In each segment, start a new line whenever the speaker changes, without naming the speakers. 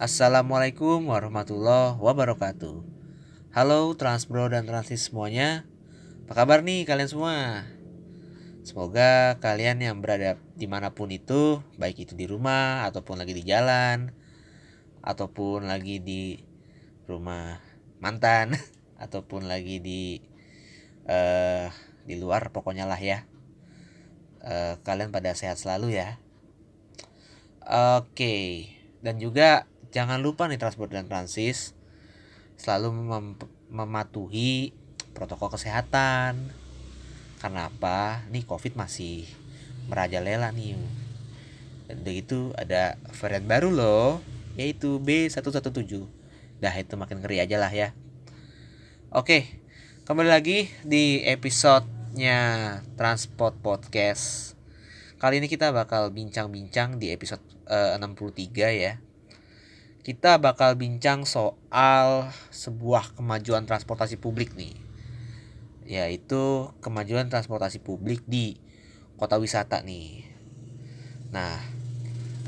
Assalamualaikum warahmatullahi wabarakatuh. Halo Transbro dan Transis semuanya. Apa kabar nih kalian semua? Semoga kalian yang berada di mana pun itu Baik itu di rumah ataupun lagi di jalan Ataupun lagi di rumah mantan Ataupun lagi di uh, di luar pokoknya lah ya. Uh, Kalian pada sehat selalu ya. Oke, dan juga jangan lupa nih transport dan transis selalu mem mematuhi protokol kesehatan. Karena apa? Nih COVID masih merajalela nih. Dan begitu ada varian baru loh, yaitu B117. Dah itu makin ngeri aja lah ya. Oke, kembali lagi di episodenya Transport Podcast. Kali ini kita bakal bincang-bincang di episode uh, 63 ya. Kita bakal bincang soal sebuah kemajuan transportasi publik nih. Yaitu kemajuan transportasi publik di kota wisata nih. Nah,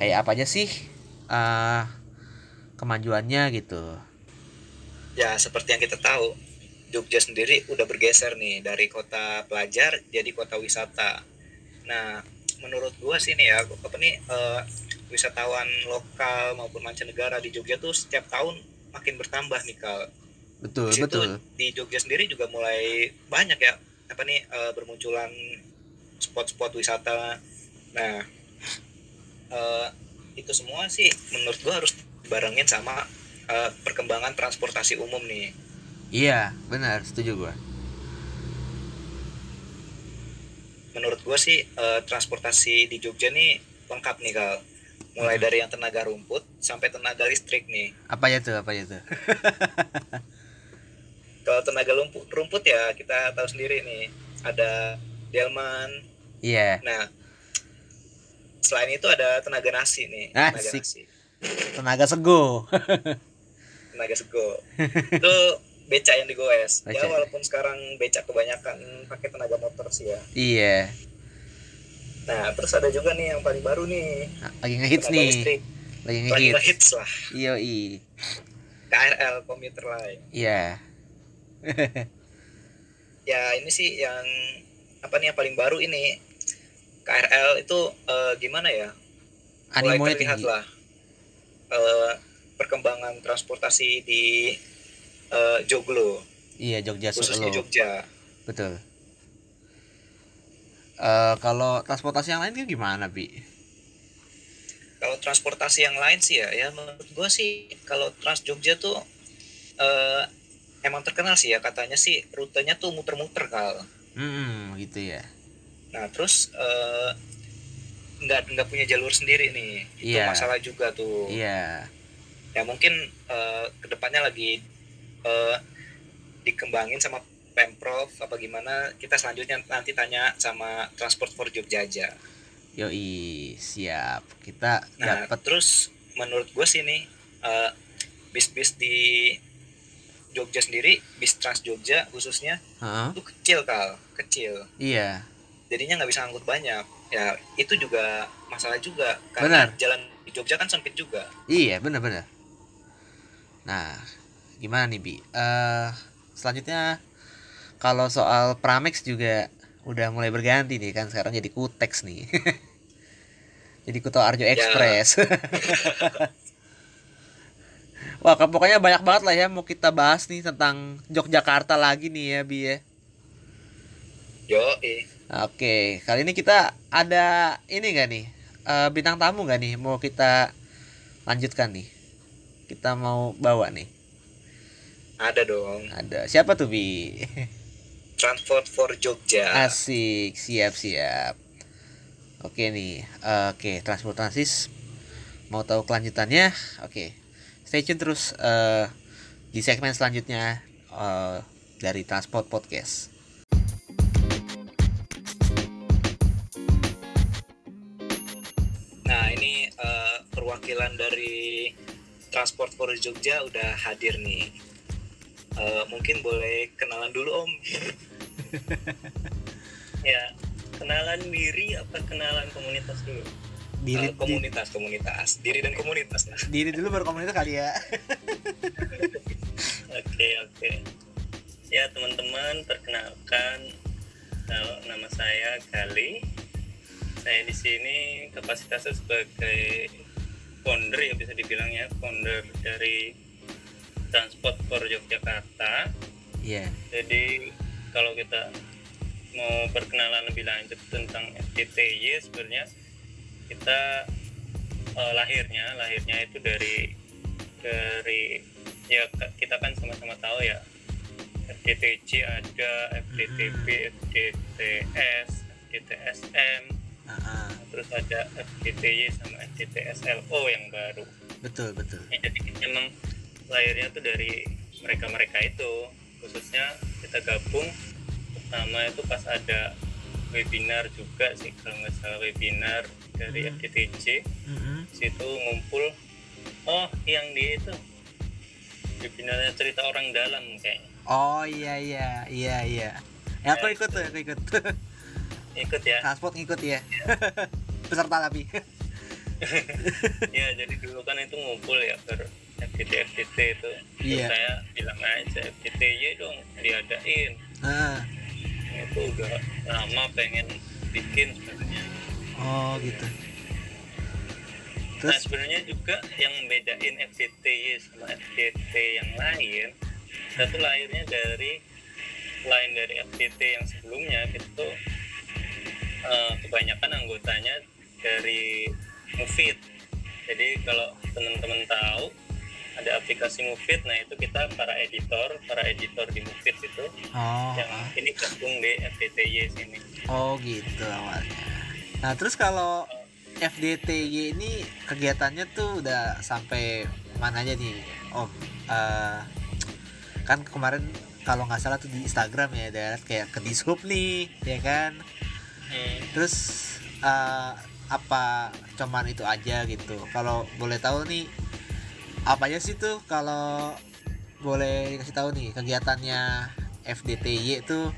kayak apa aja sih uh, kemajuannya gitu?
Ya, seperti yang kita tahu, Jogja sendiri udah bergeser nih dari kota pelajar jadi kota wisata. Nah, menurut gua sih nih ya, apa nih uh, wisatawan lokal maupun mancanegara di Jogja tuh setiap tahun makin bertambah nih kal.
Betul
Di situ,
betul.
Di Jogja sendiri juga mulai banyak ya apa nih uh, bermunculan spot-spot wisata. Nah uh, itu semua sih menurut gua harus barengin sama uh, perkembangan transportasi umum nih.
Iya benar setuju gua.
Menurut gua sih uh, transportasi di Jogja nih lengkap nih kal mulai dari yang tenaga rumput sampai tenaga listrik nih.
Apa ya tuh? Apa ya tuh?
Kalau tenaga rumput, rumput ya kita tahu sendiri nih ada delman.
Iya.
Nah selain itu ada tenaga nasi nih. Tenaga
Asik.
nasi,
Tenaga sego.
tenaga sego. itu beca yang digoes.
Beca.
Ya walaupun sekarang beca kebanyakan pakai tenaga motor sih ya.
iya.
Nah terus ada juga nih yang paling baru nih
Lagi ngehits nih.
listrik.
Lagi
Lagi
ngehits.
ngehits lah.
Iya i.
KRL komuter lain.
Iya.
ya ini sih yang apa nih yang paling baru ini KRL itu eh, gimana ya mulai
Animonya
terlihat
tinggi.
lah eh, perkembangan transportasi di eh, Joglo
Iya Jogja
khususnya
Solo.
Jogja
Betul. Eh kalau transportasi yang lain kan gimana bi?
kalau transportasi yang lain sih ya ya menurut gue sih kalau Trans Jogja tuh eh, emang terkenal sih ya katanya sih rutenya tuh muter-muter kal
Hmm gitu ya.
nah terus eh, nggak nggak punya jalur sendiri nih itu
Iya.
masalah juga tuh
Iya.
ya mungkin eh, ke depannya lagi eh, dikembangin sama pemprov apa gimana kita selanjutnya nanti tanya sama transport for Jogja aja
Yoi siap. Kita
nah
dapat.
terus menurut gue sih nih eh, bis-bis di Jogja sendiri bis Trans Jogja khususnya
Heeh.
itu kecil kal kecil
Iya.
jadinya nggak bisa angkut banyak ya itu juga masalah juga karena
Benar.
jalan di Jogja kan sempit juga
Iya benar-benar. Nah gimana nih bi? Eh selanjutnya kalau soal Pramex juga udah mulai berganti nih kan sekarang jadi Kutex nih. jadi Kuto Arjo Express. Wah, kan pokoknya banyak banget lah ya mau kita bahas nih tentang Yogyakarta lagi nih ya, Bi ya.
yo eh
Oke, kali ini kita ada ini gak nih? eh, bintang tamu gak nih? Mau kita lanjutkan nih? Kita mau bawa nih.
ada dong
Ada siapa tuh Bi?
Transport for Jogja
Asik, siap siap. Oke nih, eh, oke transportasi mau tahu kelanjutannya? Oke, stay tune terus eh, di segmen selanjutnya eh, dari Transport Podcast.
Nah ini eh, perwakilan dari Transport for Jogja udah hadir nih. Eh, mungkin boleh kenalan dulu Om.
ya kenalan diri apa kenalan komunitas dulu
diri
Eh, komunitas komunitas diri dan komunitas lah
di- diri dulu baru komunitas kali ya
Oke oke. Ya teman-teman perkenalkan kalau nama saya Gali. Saya di sini kapasitasnya sebagai founder ya bisa dibilang ya founder dari Transport for Yogyakarta.
iya
Jadi kalau kita mau perkenalan lebih lanjut tentang FTTY sebenarnya kita eh, lahirnya lahirnya itu dari dari ya kita kan sama-sama tahu ya FTTC ada FTTB, FTTS, FTTSM,
ah.
terus ada FTTY sama FTTSLO yang baru.
betul betul
Ya, jadi memang lahirnya tuh dari mereka-mereka itu. Khususnya kita gabung pertama itu pas ada webinar juga sih kalau nggak salah webinar dari
Hmm.
FTTC
Mm-mm.
situ ngumpul oh yang di itu webinarnya cerita orang dalam kayaknya.
Oh iya iya iya iya. Ya aku ikut tuh aku ikut.
Ikut ya?
Transport ngikut ya peserta tapi.
Ya jadi dulu kan itu ngumpul ya per FTT FTT itu. Terus
Iya.
saya bilang aja FTTY dong diadain.
Ah.
itu udah lama pengen bikin sebenarnya.
Oh gitu.
Nah
terus?
sebenarnya juga yang bedain FTTY sama FTT yang lain satu lahirnya dari lain dari FTT yang sebelumnya itu eh, kebanyakan anggotanya dari Mufid. Jadi kalau teman-teman tahu ada aplikasi Mufid nah itu kita para editor para editor di Mufid itu.
Oh.
Yang ini gabung di FTTY sini.
Oh gitu awalnya. Nah terus kalau FDTY ini kegiatannya tuh udah sampai mana aja nih om? Eh, kan kemarin kalau nggak salah tuh di Instagram ya ada kayak ke Dishub nih ya kan?
Hmm.
terus eh, apa cuman itu aja gitu? Kalau boleh tahu nih apa aja sih tuh kalau boleh kasih tahu nih kegiatannya FDTY itu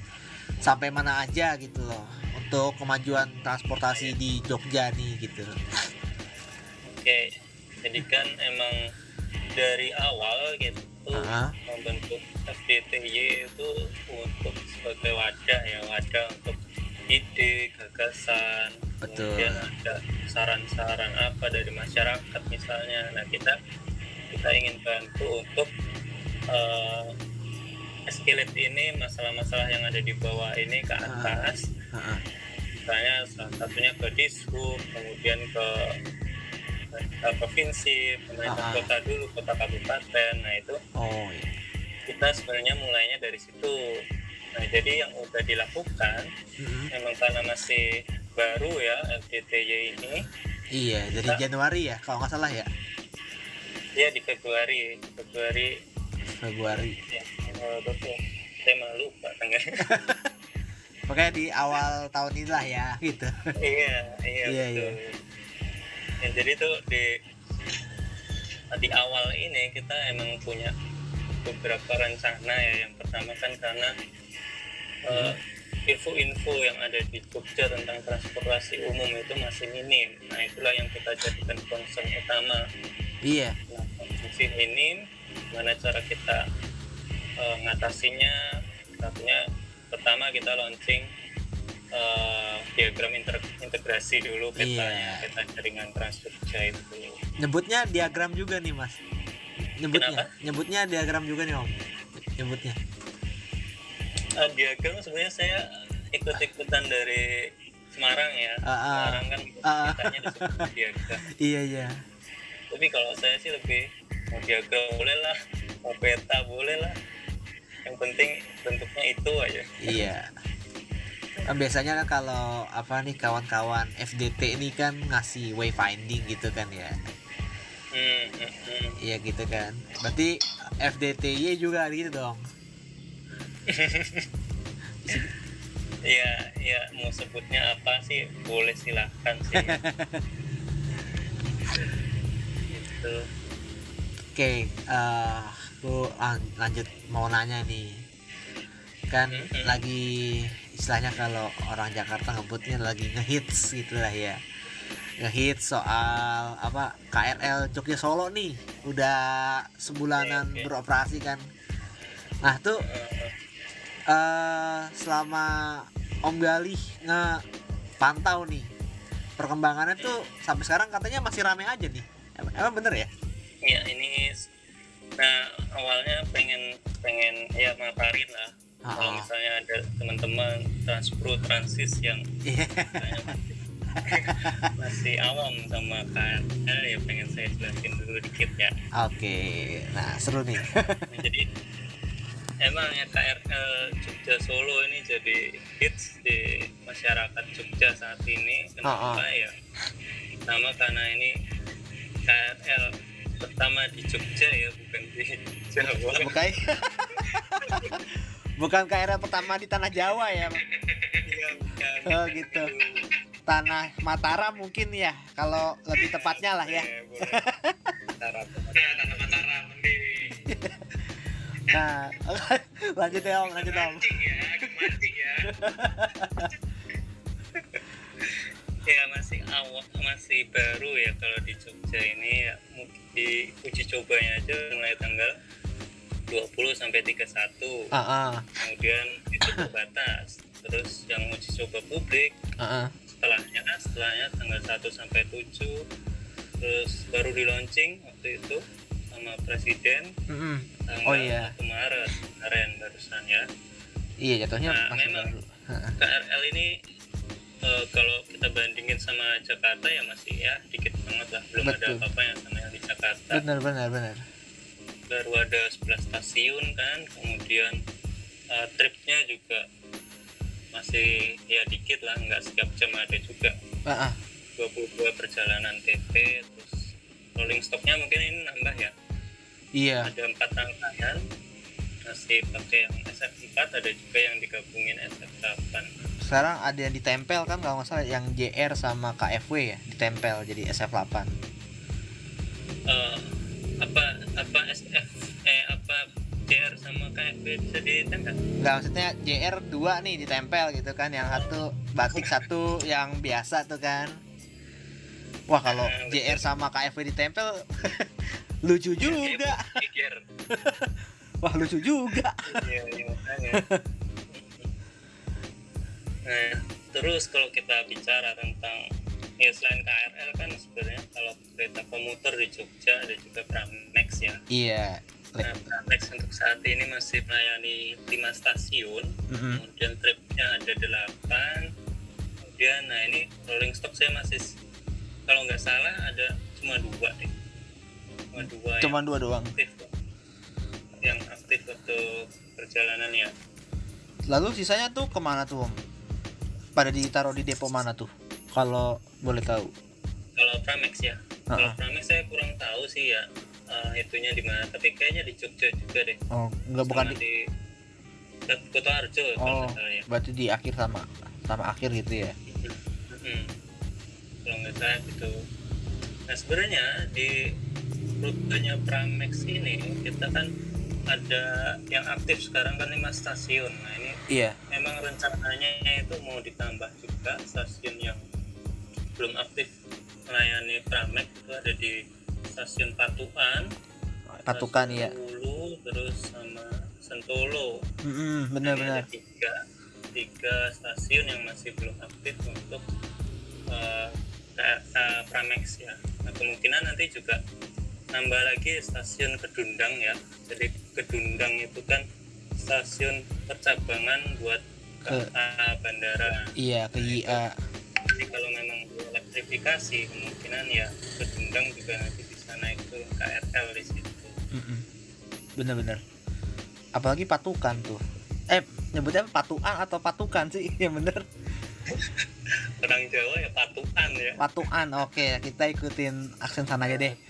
sampai mana aja gitu loh untuk kemajuan transportasi di Jogja nih gitu
Oke, jadi kan emang dari awal gitu
Ah.
membentuk FDTY itu untuk sebagai wadah ya wadah untuk ide gagasan
Betul.
kemudian ada saran-saran apa dari masyarakat misalnya nah kita kita ingin bantu untuk eh escalate ini masalah-masalah yang ada di bawah ini ke
Ah.
atas
Heeh.
misalnya salah satunya ke dishub kemudian ke, ke provinsi pemerintah
Ah.
kota dulu kota kabupaten nah itu
oh iya.
kita sebenarnya mulainya dari situ nah jadi yang udah dilakukan
Mm-mm.
memang karena masih baru ya FTTY ini
iya dari. Januari ya kalau nggak salah ya
dia di Februari Februari.
Februari.
Ya betul saya malu pak tanggal
pokoknya di awal tahun ini lah ya gitu.
Iya iya
Iya,
betul. Ya, jadi tuh di di awal ini kita emang punya beberapa rencana ya. Yang pertama kan karena eh, info-info yang ada di Jogja tentang transportasi umum itu masih minim. Nah itulah yang kita jadikan concern utama.
Iya.
Nah masih minim gimana cara kita eh, ngatasinya? Satunya pertama kita launching eh, diagram inter- integrasi dulu petanya
Iya.
peta jaringan Trans Jogja itu
nyebutnya diagram juga nih mas. Nyebutnya.
Kenapa?
nyebutnya diagram juga nih om. Nyebutnya
Ah, diagram sebenarnya saya ikut-ikutan dari Semarang ya.
Ah, ah.
Semarang kan
Ah.
kitanya disebut diagram
iya iya.
Tapi kalau saya sih lebih mau diagram boleh lah mau peta boleh lah. Yang penting bentuknya itu aja.
Iya. Kan biasanya kan kalau apa nih kawan-kawan FDT ini kan ngasih wayfinding gitu kan ya?
Hmm, hmm, hmm.
iya gitu kan. Berarti FDTY juga gitu dong
ya ya mau sebutnya apa sih? Boleh silahkan sih. Gitu.
Oke eh, aku lan- lanjut mau nanya nih. Kan
Mhm.
lagi istilahnya kalau orang Jakarta ngebutnya lagi ngehits gitu lah ya. Ngehit soal apa KRL Jogja Solo nih. Udah sebulanan
Oke, oke.
beroperasi kan. Nah tuh
eh
selama Om Galih ngepantau nih perkembangannya tuh sampai sekarang katanya masih rame aja nih. Em- emang bener ya?
Ya ini nah awalnya pengen pengen ya maparin lah. Kalau
Ah,
misalnya ada teman-teman transpro transis yang
iya.
misalnya masih, masih awam sama KRL ya pengen saya jelasin dulu dikit ya.
Oke nah seru nih.
Nah, jadi emang ya KRL Jogja Solo ini jadi hits di masyarakat Jogja saat ini kenapa
Ah,
ya pertama karena ini KRL pertama di Jogja ya bukan di Jawa
bukan bukan KRL pertama di tanah Jawa ya
Iya, bukan.
Oh, gitu. tanah Mataram mungkin ya kalau lebih tepatnya lah ya
boleh. Mataram. Nah, tanah Mataram.
Nah lanjut ya om lanjut om.
Mancing ya, mancing ya. ya masih awal masih baru ya kalau di Jogja ini. Ya di uji cobanya aja mulai tanggal 20 sampai 31
ah ah
kemudian itu terbatas terus yang uji coba publik.
Ah, ah.
setelahnya setelahnya tanggal 1 sampai 7 terus baru di launching waktu itu sama presiden
Mm-mm.
tanggal
Oh, iya.
1 Maret kemarin barusan ya
iya jatuhnya
Nah,
masih
memang.
baru.
KRL ini eh, kalau kita bandingin sama Jakarta ya masih ya dikit banget lah belum ada
Betul.
apa-apa yang sama yang di Jakarta
benar benar benar
baru ada 11 stasiun kan kemudian eh, tripnya juga masih ya dikit lah nggak setiap jam ada juga
ah, ah.
22 perjalanan TP terus rolling stocknya mungkin ini nambah ya
iya.
Ada empat rangkaian masih pakai yang SF4 ada juga yang digabungin SF8
sekarang ada yang ditempel kan kalau nggak salah yang JR sama KFW ya ditempel jadi SF8
Eh, apa apa SF eh apa JR sama KFB bisa ditempel?
Nggak maksudnya JR 2 nih ditempel gitu kan yang satu batik satu yang biasa tuh kan. Wah kalau
Ah, betul.
JR sama KFW ditempel lucu juga.
JR
wah lucu juga.
Iya iya nah terus kalau kita bicara tentang ya selain KRL kan sebenarnya kalau kereta komuter di Jogja ada juga Pramex ya.
Iya.
Nah, Pramex untuk saat ini masih melayani 5 stasiun.
Mm-mm.
kemudian tripnya ada 8 kemudian nah ini rolling stock saya masih kalau nggak salah ada cuma dua deh cuma dua
cuman dua doang.
Yang aktif yang aktif untuk perjalanan ya?
Lalu sisanya tuh ke mana tuh om? Pada ditaruh di depo mana tuh? Kalau boleh tahu.
Kalau Pramex ya? Kalau
Ah, ah.
Pramex saya kurang tahu sih ya eh, itunya di mana. Tapi kayaknya di Jogja juga deh.
Oh nggak bukan di
di Kota Arjo kalau
oh
ya.
berarti di akhir sama sama akhir gitu ya?
Hmm. Kalau nggak salah gitu. Nah sebenarnya di rutenya Pramex ini kita kan ada yang aktif sekarang kan lima stasiun. Nah ini
iya
memang rencananya itu mau ditambah juga stasiun yang belum aktif melayani Pramex itu ada di stasiun Patukan,
patukan ya
Hulu, terus sama Sentolo. Ada
bener
tiga tiga stasiun yang masih belum aktif untuk uh, uh, Pramex ya nah, kemungkinan nanti juga nambah lagi stasiun Kedundang ya. Jadi Kedundang itu kan stasiun percabangan buat
Ke-
KA bandara.
Iya ke IA
jadi kalau memang elektrifikasi kemungkinan ya Kedundang juga nanti bisa naik ke KRL di situ.
Mm-mm. bener-bener apalagi patukan tuh eh nyebutnya patuan atau patukan sih yang bener
orang Jawa ya patuan ya
patuan oke kita ikutin aksen sana aja deh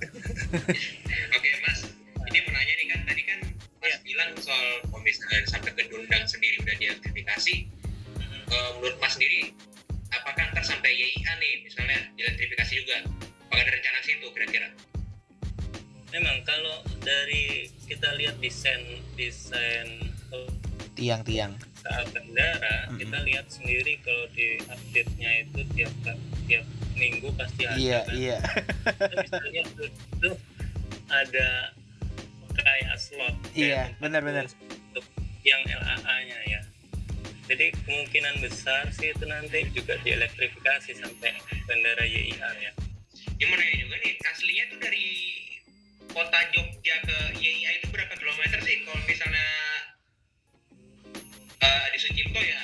Oke mas, ini mau nanya nih kan tadi kan mas
Iya.
bilang soal misalnya sampai ke Dundang sendiri udah dielektrifikasi.
Mhm.
Eh, menurut mas sendiri, apakah ntar sampai YIA nih misalnya dielektrifikasi juga? Apakah ada rencana situ kira-kira?
Memang kalau dari kita lihat desain desain
tiang-tiang
KA bandara,
Mm-mm.
kita lihat sendiri kalau di update-nya itu tiap tiap minggu pasti ada
iya
kan.
iya
misalnya tuh ada kayak slot
Iya, benar-benar.
untuk yang LAA nya ya jadi kemungkinan besar sih itu nanti juga dielektrifikasi sampai bandara YIA ya
Gimana ya juga nih, aslinya tuh dari kota Jogja ke YIA itu berapa kilometer sih? Kalau misalnya eh, di Sucipto ya,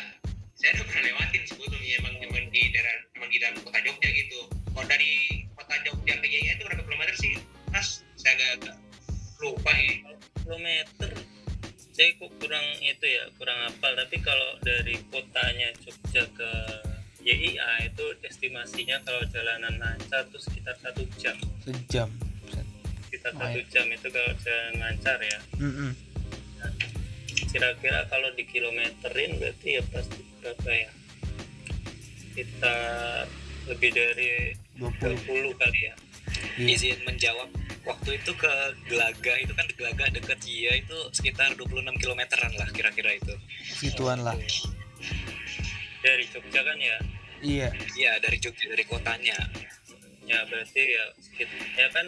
saya udah pernah lewatin sebelumnya emang emang di daerah emang di dalam kota Jogja gitu. Kalau dari kota Jogja ke YIA itu berapa kilometer sih? Mas, saya agak, lupa nih.
kilometer saya kok kurang itu ya kurang hafal tapi kalau dari kotanya Jogja ke YIA itu estimasinya kalau jalanan lancar tuh sekitar satu jam
sejam
sekitar
Oh,
satu jam itu kalau jalan lancar ya.
Mm-mm.
kira-kira kalau dikilometerin berarti ya pasti berapa ya? Sekitar lebih dari
20
20 kali ya.
Iya.
izin menjawab waktu itu ke Gelaga itu kan Gelaga deket Iya itu sekitar 26 kilometeran lah kira-kira itu.
Situan lah.
Dari Jogja kan ya?
Iya.
Iya dari Jogja dari kotanya.
Ya berarti ya sekitar ya kan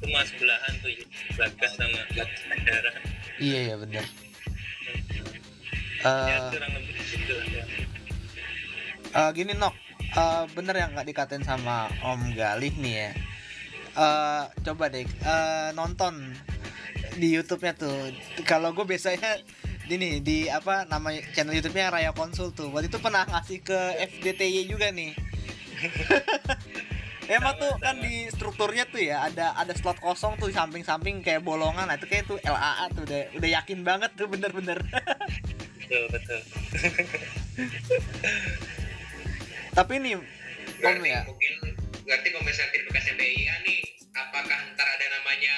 cuma sebelahan tuh Bagas sama Bandara
iya iya
ya lah ya.
eh, gini nok. Eh, bener yang nggak dikatain sama Om Galih nih ya. Eh, coba deh eh, nonton di YouTube-nya tuh. Kalau gue biasanya ini di apa nama channel YouTube-nya Raya Konsul tuh. Waktu itu pernah ngasih ke FDTY juga nih Emang tuh kan di strukturnya tuh ya ada ada slot kosong tuh di samping-samping kayak bolongan. Nah itu kayak tuh LAA tuh udah udah yakin banget tuh bener-bener.
Betul betul.
Tapi nih Om ya.
mungkin berarti misalnya sertifikasi BIA nih, apakah ntar ada namanya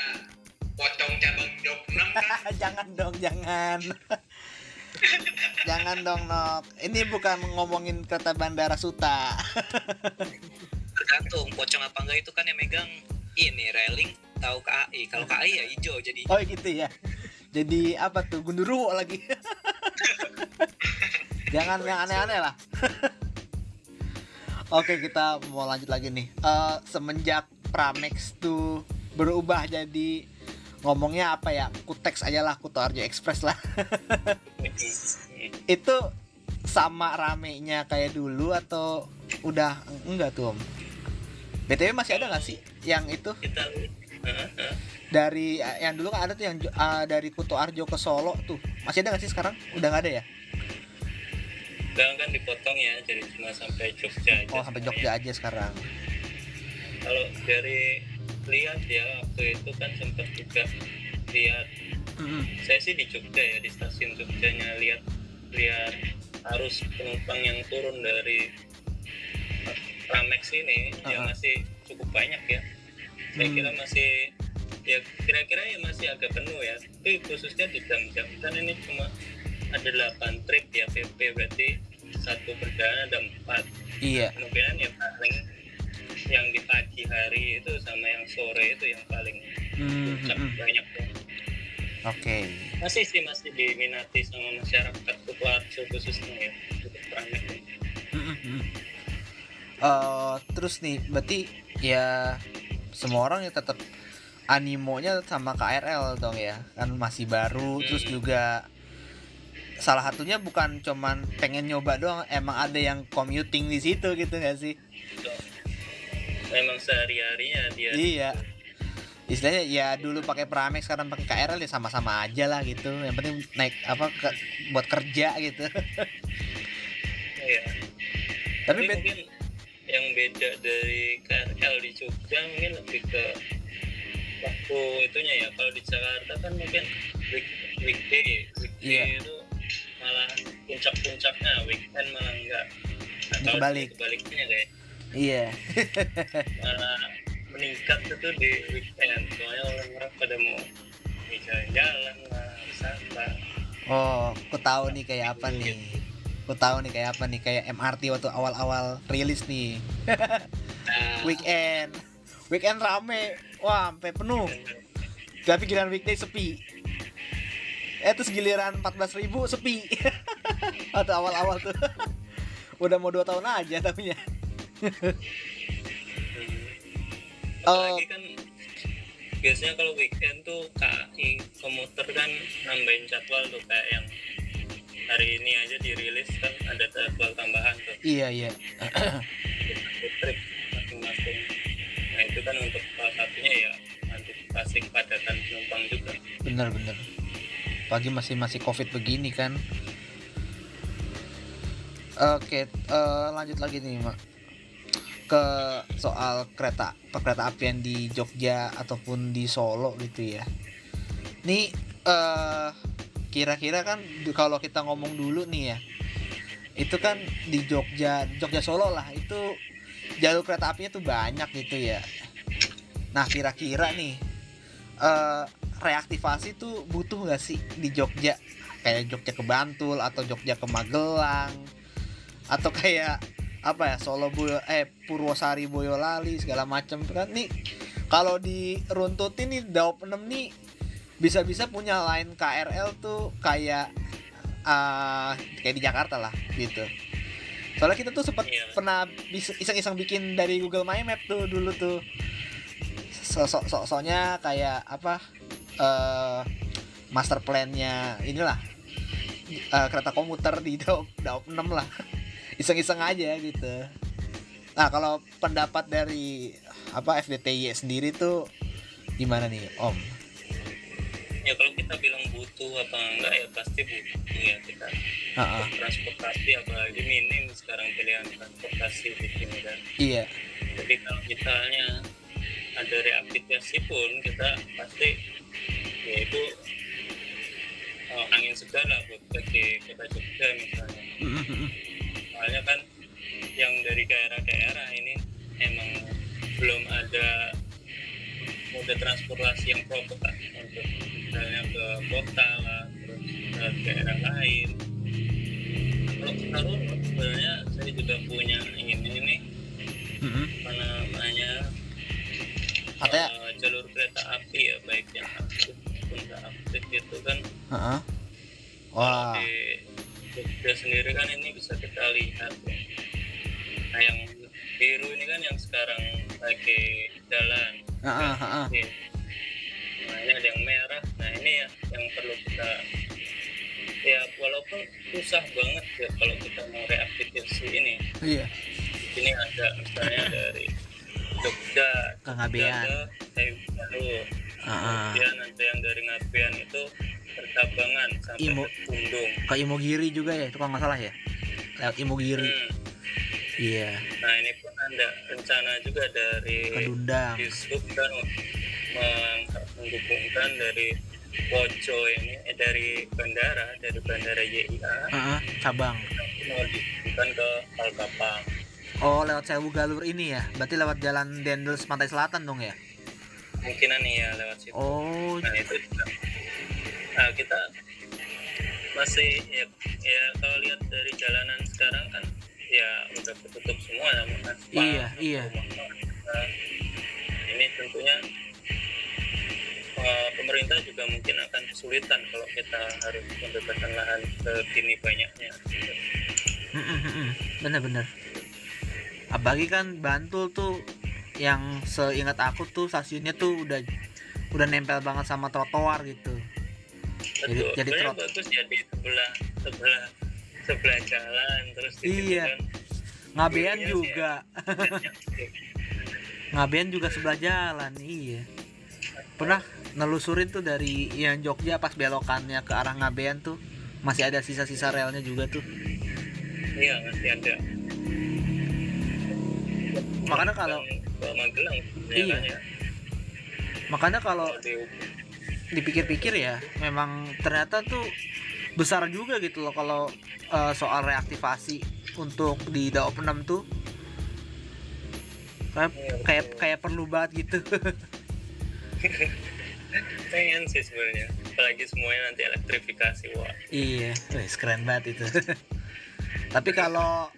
pocong cabang jok 6 kan?
jangan dong jangan. Jangan dong nok. Ini bukan ngomongin kereta bandara Suta
tergantung pocong apa enggak itu kan yang megang. Ini railing tahu KAI kalau KAI ya hijau jadi.
Oh gitu ya. Jadi apa tuh gundurwo lagi. Jangan yang aneh-aneh lah. Oke kita mau lanjut lagi nih. Eh, semenjak Pramex tuh berubah jadi ngomongnya apa ya Kutex aja lah Kuto Arjo Express lah. Itu sama ramenya kayak dulu atau udah enggak tuh om btw masih ada nggak sih yang itu?
Kita
dari yang dulu kan ada tuh yang ah, dari Kuto Arjo ke Solo tuh. Masih ada nggak sih sekarang? Udah nggak ada ya?
Sekarang kan dipotong ya jadi cuma sampai Jogja aja
oh sampai
semuanya.
Jogja aja sekarang.
Kalau dari lihat ya waktu itu kan sempat juga lihat.
Mm-mm.
saya sih di Jogja ya di stasiun Jogjanya lihat lihat arus penumpang yang turun dari Ramex ini yang
Uh-uh.
masih cukup banyak ya saya
Hmm.
kira masih ya kira-kira ya masih agak penuh ya tapi khususnya di jam-jam kan ini cuma ada 8 trip ya PP berarti satu perdana ada empat
iya
kemungkinan ya paling yang di pagi hari itu sama yang sore itu yang paling
Mm,
puncak
mm, mm.
banyak ya.
oke
masih sih masih diminati sama masyarakat Kutuarjo khususnya ya untuk.
Mm, mm, Eh, terus nih berarti ya semua orang ya tetap animonya sama KRL dong ya. Kan masih baru
Hmm.
terus juga salah satunya bukan cuman pengen nyoba doang emang ada yang commuting di situ gitu gak sih?
So, memang sehari harinya dia.
Iya. Istilahnya ya dulu pakai Pramex sekarang pakai KRL ya sama-sama aja lah gitu. Yang penting naik apa ke, buat kerja gitu.
Ya.
tapi
tapi mungkin yang beda dari KRL di Jogja mungkin lebih ke waktu itunya ya. Kalau di Jakarta kan mungkin week, weekday weekday
Iya.
itu malah puncak-puncaknya weekend malah enggak. Nah, kalau
Kebalik.
kebaliknya kayak.
Iya.
Malah meningkat itu di weekend. Soalnya orang-orang pada mau jalan-jalan lah wisata.
Oh aku tahu nih kayak apa nih aku tahu nih kayak apa nih kayak MRT waktu awal-awal rilis nih. Weekend. Weekend rame. Wah sampai penuh. Tapi giliran weekday sepi. Eh terus giliran 14.000 ribu sepi. Atau awal-awal tuh. Udah mau dua tahun aja tapi ya.
Apalagi kan biasanya kalau weekend tuh KAI komuter kan nambahin jadwal tuh kayak yang hari ini aja dirilis kan ada jadwal tambahan tuh.
Iya iya.
Trip masing-masing. Nah itu kan untuk salah satunya ya antisipasi kepadatan penumpang juga.
Bener bener pagi masih masih covid begini kan? Oke eh, lanjut lagi nih mak. Ke soal kereta kereta apian di Jogja ataupun di Solo gitu ya. Nih eh kira-kira kan kalau kita ngomong dulu nih ya itu kan di Jogja Jogja Solo lah itu jalur kereta apinya tuh banyak gitu ya. Nah kira-kira nih eh reaktivasi tuh butuh nggak sih di Jogja? Kayak Jogja ke Bantul atau Jogja ke Magelang atau kayak apa ya Solo Boyo eh Purwosari Boyolali segala macam. Kan nih kalau diruntutin nih Daop 6 nih bisa-bisa punya line KRL tuh kayak ah kayak di Jakarta lah gitu. Soalnya kita tuh sempat
Iya.
pernah iseng-iseng bikin dari Google My Map tuh dulu tuh. Sosok soalnya kayak apa eh master plan-nya inilah eh, kereta komuter di Daop Daop 6 lah. Iseng-iseng aja gitu. Nah kalau pendapat dari apa FDTY sendiri tuh gimana nih Om
ya kalau kita bilang butuh apa enggak ya pasti butuh ya kita
Heeh.
transportasi apalagi minim sekarang pilihan transportasi di sini kan
iya.
Jadi kalau misalnya ada reaktivasi pun kita pasti ya itu eh, angin segar lah buat bagi kota Jogja misalnya. Soalnya kan yang dari daerah-daerah ini emang belum ada moda transportasi yang proper lah untuk misalnya ke kota lah terus ke daerah lain kalau sekarang sebenarnya saya juga punya ingin ini nih
Mm-mm.
mana namanya
Katanya
eh, jalur kereta api ya baik yang aktif maupun tidak aktif itu kan
Heeh. Wah,
di Jogja sendiri kan ini bisa kita lihat ya. Nah yang biru ini kan yang sekarang lagi jalan.
Heeh, heeh.
Iya. Nah ini ada yang merah. Nah ini ya yang perlu kita ya walaupun susah banget ya kalau kita mau reaktivasi ini.
iya.
Ini ada misalnya dari Jogja,
Ke Ngabean.
Baru. Kemudian ada yang dari Ngabean itu percabangan sampai
Imo.
ke Pundung.
Ke Imogiri juga ya, itu kalau nggak salah ya. Lewat Imogiri.
Hmm.
Iya.
Nah ini pun ada rencana juga dari
Ke Dundang.
Dishub kan meng- menghubungkan dari Poco ini eh, dari bandara dari bandara YIA
Heeh, cabang.
mau dihubungkan ke Palkapang.
Oh, lewat Sewu Galur ini ya. Berarti lewat jalan Dendels Pantai Selatan dong ya.
Kemungkinan nih ya lewat situ.
Oh,
Nah itu juga. Nah kita masih ya, ya kalau lihat dari jalanan sekarang kan ya udah ketutup semua namun aspal,
Iya, iya.
rumah warga. ini tentunya pemerintah juga mungkin akan kesulitan kalau kita harus mendapatkan lahan segini banyaknya
bener-bener. Apalagi kan Bantul tuh yang seingat aku tuh stasiunnya tuh udah udah nempel banget sama trotoar gitu. Jadi-
Betul.
jadi
Sebenarnya
trot-
bagus ya di sebelah sebelah sebelah jalan terus
Iya.
kan
Ngabean
Iya sih,
juga. Ngabean juga sebelah jalan, iya. Pernah nelusurin tuh dari yang Jogja pas belokannya ke arah Ngabean tuh masih ada sisa-sisa relnya juga tuh.
iya masih ada
Makanya kalau
Magelang
Iya.
kan ya.
makanya kalau
Kalau di
dipikir-pikir ya memang ternyata tuh besar juga gitu loh kalau eh, soal reaktivasi untuk di Daop 6 tuh kayak
Iya,
kayak kayak perlu banget gitu
pengen sih sebenarnya. Apalagi semuanya nanti elektrifikasi wah.
Iya wes keren banget itu. Tapi kalau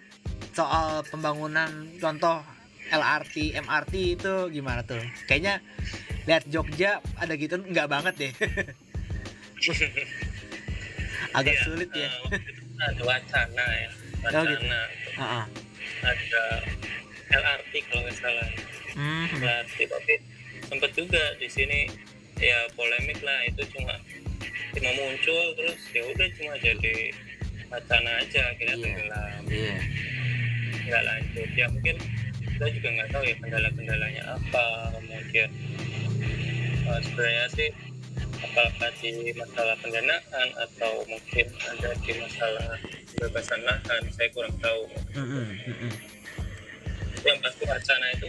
soal pembangunan contoh LRT MRT itu gimana tuh? Kayaknya lihat Jogja ada gitu nggak banget deh. Agak
Iya,
sulit ya.
itu ada wacana ya
Oh,
wacana
gitu. Heeh.
ada LRT kalau nggak salah.
Hmm.
Berarti tapi sempat juga di sini ya polemik lah itu cuma cuma muncul terus ya udah cuma jadi wacana aja akhirnya
Iya.
tenggelam
Iya.
nggak lanjut ya mungkin kita juga nggak tahu ya kendala-kendalanya apa kemudian eh, sebenarnya sih apakah di masalah pendanaan atau mungkin ada di masalah kebebasan lahan saya kurang tahu
mm-mm.
Tapi yang pasti wacana itu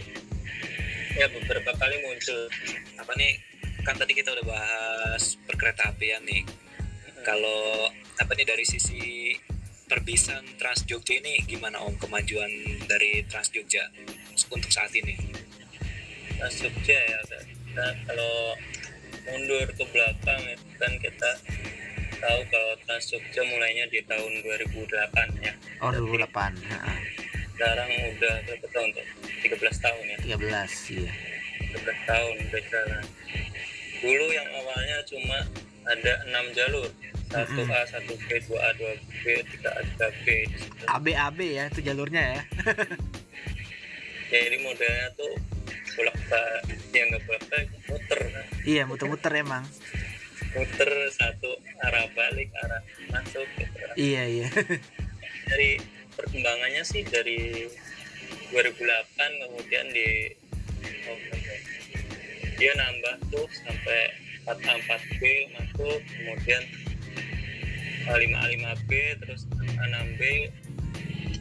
ya beberapa kali muncul
apa nih kan tadi kita udah bahas perkereta apian nih. Kalau apa nih dari sisi perbisan Trans Jogja ini gimana Om kemajuan dari Trans Jogja untuk saat ini?
Trans Jogja ya Nah, kalau mundur ke belakang itu kan kita tahu kalau Trans Jogja mulainya di tahun 2008 ya.
Oh 2008. Heeh.
sekarang udah berapa tahun tuh 13 tahun ya?
13 iya.
13 tahun udah jalan dulu yang awalnya cuma ada enam jalur satu A, satu B, dua A, dua B, tiga A, tiga B di situ.
ABAB ya itu jalurnya ya.
jadi modelnya tuh bolak balik ya nggak bolak balik muter
iya muter-muter emang.
muter satu arah balik arah masuk gitu.
Iya iya.
dari perkembangannya sih dari 2008 kemudian di oh, dia nambah tuh sampai 4A4B masuk kemudian 5A5B terus 6B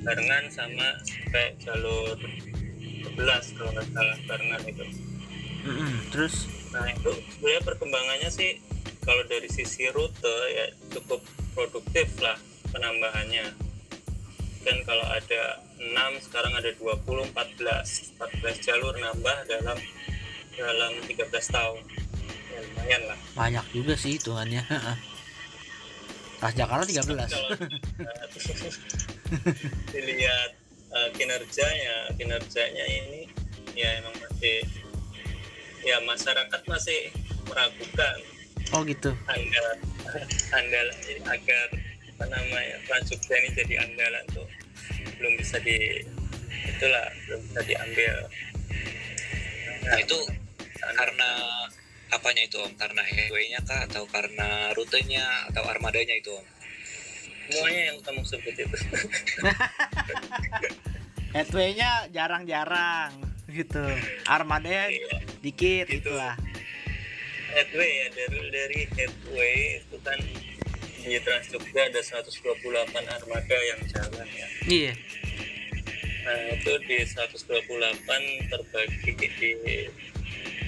barengan sama sampai jalur 11 kalau nggak salah barengan itu.
Mm-mm, Terus?
Nah itu sebenarnya perkembangannya sih kalau dari sisi rute ya cukup produktif lah penambahannya. Kan kalau ada 6 sekarang ada 20, 14, 14 jalur nambah dalam dalam 13 tahun. Ya, lumayan lah.
banyak juga sih hitungannya. heeh. Transjakarta 13.
Kalau uh, dilihat uh, kinerjanya, kinerjanya ini ya emang masih ya masyarakat masih meragukan
Oh gitu.
andalan andalan agar apa namanya Trans Jogja ini jadi andalan tuh belum bisa di itulah belum bisa diambil
Nah, itu karena apanya itu Om karena headway-nya kah atau karena rutenya atau armadanya itu Om
semuanya yang kamu sebut itu
Headway-nya jarang-jarang gitu. Armadanya
Iya.
dikit
Gitu.
itulah.
headway ya dari dari headway itu kan di Trans Jogja ada 128 armada yang jalan ya
Iya.
Nah itu di 128 terbagi di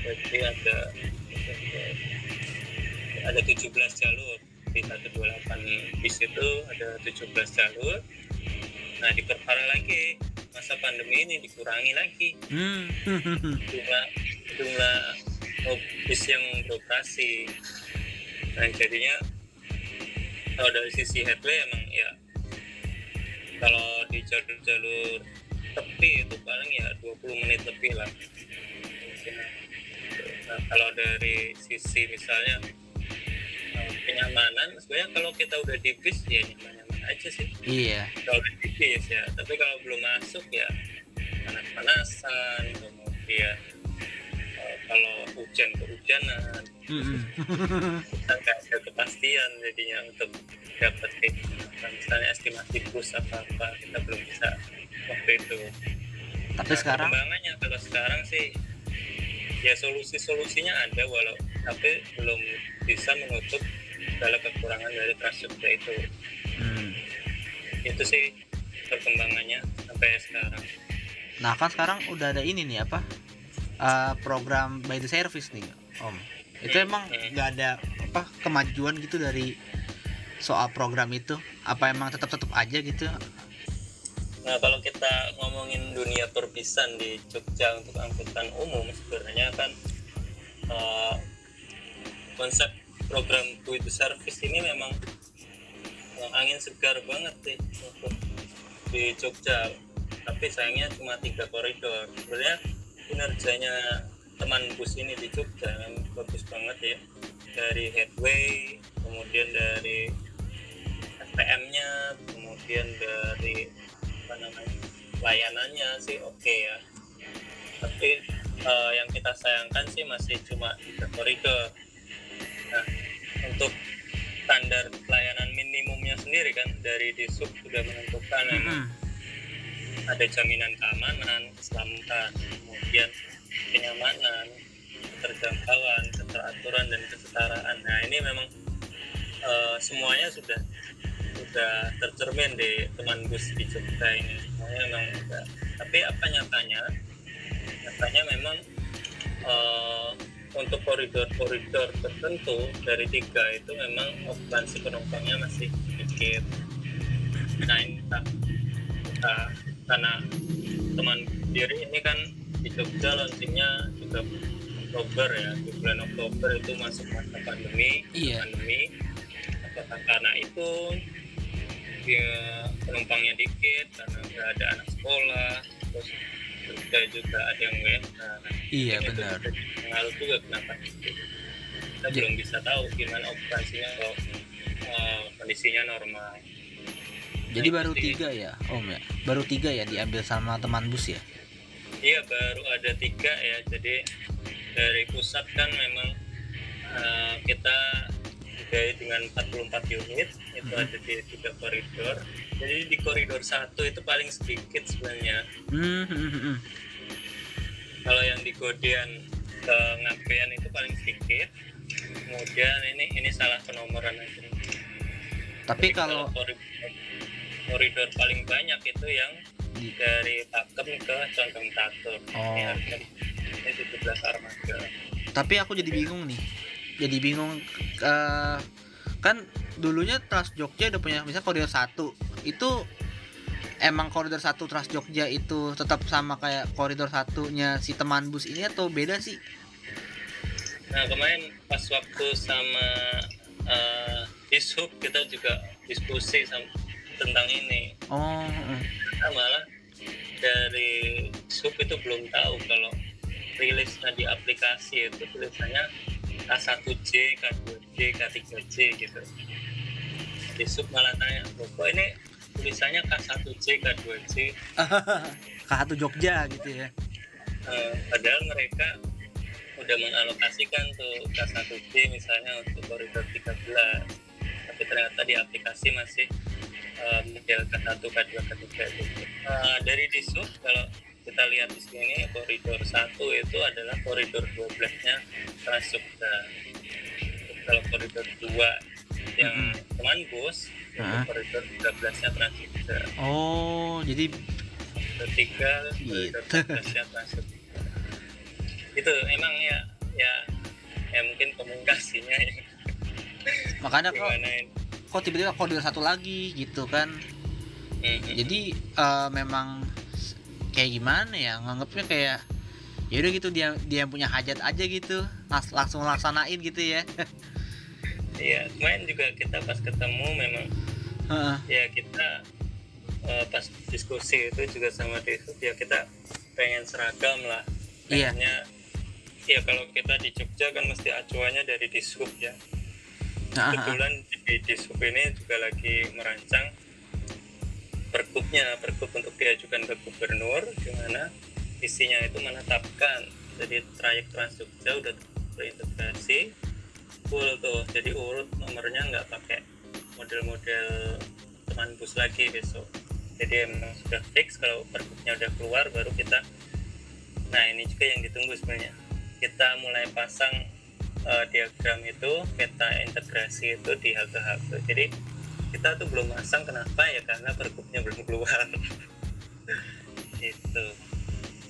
jadi ada ada 17 jalur. Di 128 bis itu ada 17 jalur. Nah diperparah lagi. Masa pandemi ini dikurangi lagi.
Hmm.
jumlah jumlah bis yang beroperasi. Nah jadinya kalau dari sisi headway emang ya kalau di jalur-jalur tepi itu paling ya 20 menit lebih lah nah kalau dari sisi misalnya eh, kenyamanan sebenarnya kalau kita udah di bis ya nyaman-nyaman aja sih.
Iya.
kalau udah di bis ya. Tapi kalau belum masuk ya panas-panasan kemudian eh, kalau hujan kehujanan kita nggak ada kepastian jadinya untuk dapat misalnya estimasi bus apa apa kita belum bisa waktu itu.
Tapi
Nah,
sekarang
perkembangannya kalau sekarang sih ya solusi-solusinya ada walau tapi belum bisa menutup segala kekurangan dari Jogja itu
hmm.
itu sih perkembangannya sampai sekarang
Nah kan sekarang udah ada ini nih apa eh, program by the service nih Om. Itu
Hmm,
emang
hmm.
nggak ada apa kemajuan gitu dari soal program itu? Apa emang tetap tetap aja gitu?
Nah, kalau kita ngomongin dunia perpisan di Jogja untuk angkutan umum, sebenarnya kan eh, konsep program the Service ini memang eh, angin segar banget sih untuk di Jogja. Tapi sayangnya cuma tiga koridor. Sebenarnya kinerjanya teman bus ini di Jogja memang bagus banget ya. Dari headway, kemudian dari SPM-nya, kemudian dari apa namanya layanannya sih oke ya tapi eh, yang kita sayangkan sih masih cuma tiga koridor nah untuk standar pelayanan minimumnya sendiri kan dari disub sudah menentukan memang
Mm-mm.
ada jaminan keamanan, keselamatan, kemudian kenyamanan, keterjangkauan, keteraturan dan kesetaraan. Nah ini memang eh, semuanya sudah sudah tercermin di teman Gus di Jogja ini semuanya memang sudah. Tapi apa nyatanya? Nyatanya memang eh, untuk koridor-koridor tertentu dari tiga itu memang okupansi penumpangnya masih sedikit. Nah ini tak kita karena teman diri ini kan di Jogja launchingnya juga Oktober ya di bulan Oktober itu masuk masa pandemi
Iya.
pandemi apakah karena itu ya penumpangnya dikit karena nggak ada anak sekolah terus Jogja juga ada yang WFH nah,
Iya benar.
pengaruh juga kenapa itu kita
Ja-
belum bisa tahu gimana operasinya kalau eh, kondisinya normal
Jadi
Nah,
baru
sih.
tiga ya, Om ya. Baru tiga ya diambil sama teman bus ya.
Iya baru ada tiga ya. Jadi dari pusat kan memang eh, kita dibiayai dengan 44 unit itu
Mhm.
ada di tiga koridor. Jadi di koridor satu itu paling sedikit sebenarnya.
Hmm, hmm, hmm, hmm.
Kalau yang di Godean ke Ngabean itu paling sedikit. Kemudian ini ini salah penomoran aja.
Tapi
Jadi
kalau
koridor, koridor paling banyak itu yang dari Pakem ke Condong Tatur. Ini
Oh.
harusnya ini 17 armada.
tapi aku jadi bingung nih. Jadi bingung eh, kan dulunya Trans Jogja udah punya misalnya koridor satu itu emang koridor satu Trans Jogja itu tetap sama kayak koridor satunya si teman bus ini atau beda sih?
Nah kemarin pas waktu sama uh, Dishub kita juga diskusi sam- tentang ini.
Oh.
Kita malah dari Dishub itu belum tahu kalau rilisnya di aplikasi itu tulisannya K1J, K2J, K3J gitu. Dishub malah tanya, "Loh, kok ini tulisannya K1J, K2J?
K1 Jogja gitu ya.
Eh, padahal mereka udah mengalokasikan tuh K1J misalnya untuk koridor 13 tapi ternyata di aplikasi masih eh, model K1, K2, K3 gitu. Eh, dari disub kalau kita lihat di sini koridor 1 itu adalah koridor 12 nya Transjogja kalau koridor 2 yang
Mm-mm.
teman bus itu koridor 13 nya
Oh, jadi
ketiga
Gitu.
koridor masuk itu emang ya ya ya mungkin komunikasinya ya.
makanya kok kok tiba-tiba koridor satu lagi gitu kan.
Mhm.
Jadi eh, memang kayak gimana ya nganggapnya kayak ya udah gitu dia dia yang punya hajat aja gitu Las- langsung laksanain gitu ya
Iya, kemarin juga kita pas ketemu memang
Heeh.
ya kita eh, pas diskusi itu juga sama Desut ya kita pengen seragam lah.
Iya.
Pengennya ya kalau kita di Jogja kan mesti acuannya dari Dishub ya.
Nah,
kebetulan di Dishub ini juga lagi merancang pergubnya pergub untuk diajukan ke gubernur di mana isinya itu menetapkan. Jadi trayek Trans Jogja udah terintegrasi full tuh. Jadi urut nomornya nggak pakai model-model teman bus lagi besok. Jadi emang sudah fix kalau pergubnya udah keluar baru kita. Nah ini juga yang ditunggu sebenarnya. Kita mulai pasang eh, diagram itu peta integrasi itu di halte-halte jadi kita tuh belum pasang kenapa? Ya karena pergubnya belum keluar. Itu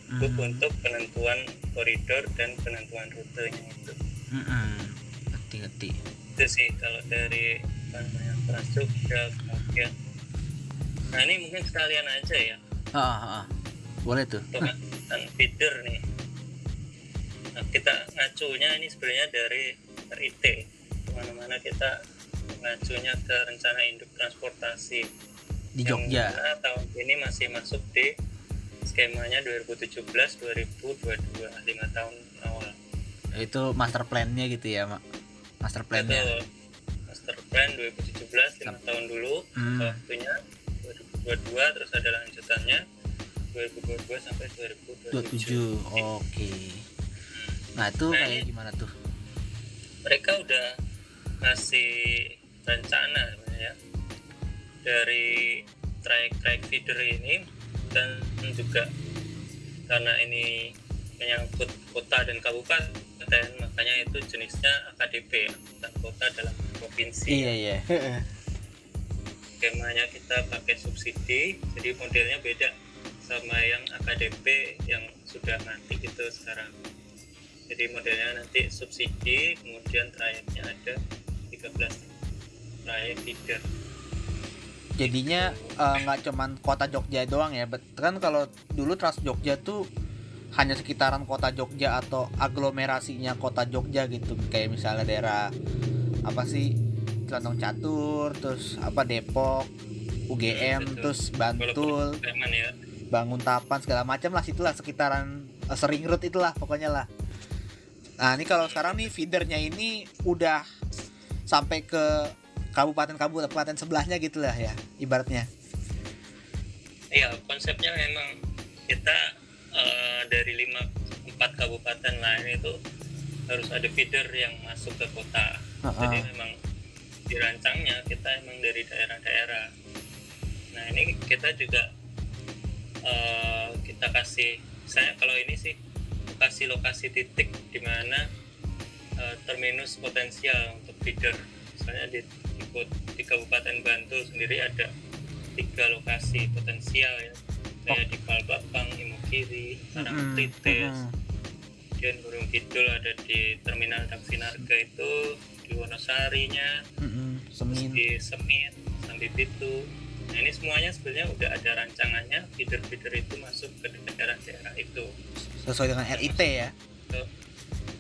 Pergub
Hmm,
untuk penentuan koridor dan penentuan rutenya itu.
Hmm, hmm. ngerti ngerti
itu sih kalau dari apa namanya Jogja kemudian. Nah ini mungkin sekalian aja ya.
Ah, ah, ah. boleh tuh.
Untuk kan feeder nih. Nah, kita ngacunya ini sebenarnya dari RIT ke mana-mana kita ngacunya ke rencana induk transportasi.
Di Jogja.
tahun ini masih masuk di skemanya 2017-2022 lima tahun awal.
Itu master plan-nya gitu ya mak? Master plan-nya.
Master plan 2017 lima tahun dulu.
Hmm.
waktunya 2022 terus ada lanjutannya 2022 sampai
27
2027
oke. Nah itu
Nah,
kayak gimana tuh?
mereka udah ngasih rencana sebenarnya dari track-track feeder ini dan juga karena ini menyangkut kota dan kabupaten makanya itu jenisnya AKDP angkutan kota dalam provinsi.
Iya iya.
Skemanya kita pakai subsidi jadi modelnya beda sama yang AKDP yang sudah mati gitu sekarang jadi modelnya nanti subsidi kemudian trayeknya ada 13 trayek feeder
jadinya eh, nggak cuman kota Jogja doang ya bet kan kalau dulu Trans Jogja tuh hanya sekitaran kota Jogja atau aglomerasinya kota Jogja gitu. Kayak misalnya daerah apa sih Celantong Catur terus apa Depok UGM
Betul.
terus Bantul
ya.
Bangun Tapan segala macam lah situlah sekitaran eh, sering route itulah pokoknya lah nah ini kalau sekarang nih feedernya ini udah sampai ke kabupaten-kabupaten sebelahnya gitu lah ya ibaratnya.
Iya konsepnya memang kita eh, dari lima empat kabupaten lain itu harus ada feeder yang masuk ke kota. Jadi
Heeh.
memang dirancangnya kita emang dari daerah-daerah. Nah ini kita juga eh, kita kasih saya kalau ini sih kasih lokasi titik di mana eh, terminus potensial untuk feeder. Misalnya di, di, di Kabupaten Bantul sendiri ada tiga lokasi potensial ya. Kayak di Palbapang, Imogiri,
Mm-mm,
Karangtritis,
mm-mm.
kemudian Gunung Kidul ada di Terminal Daksinarga itu di Wonosarinya terus
Semin.
di Semit Sambi Pitu nah ini semuanya sebenarnya udah ada rancangannya feeder-feeder itu masuk ke daerah-daerah itu.
Sesuai dengan RIT ya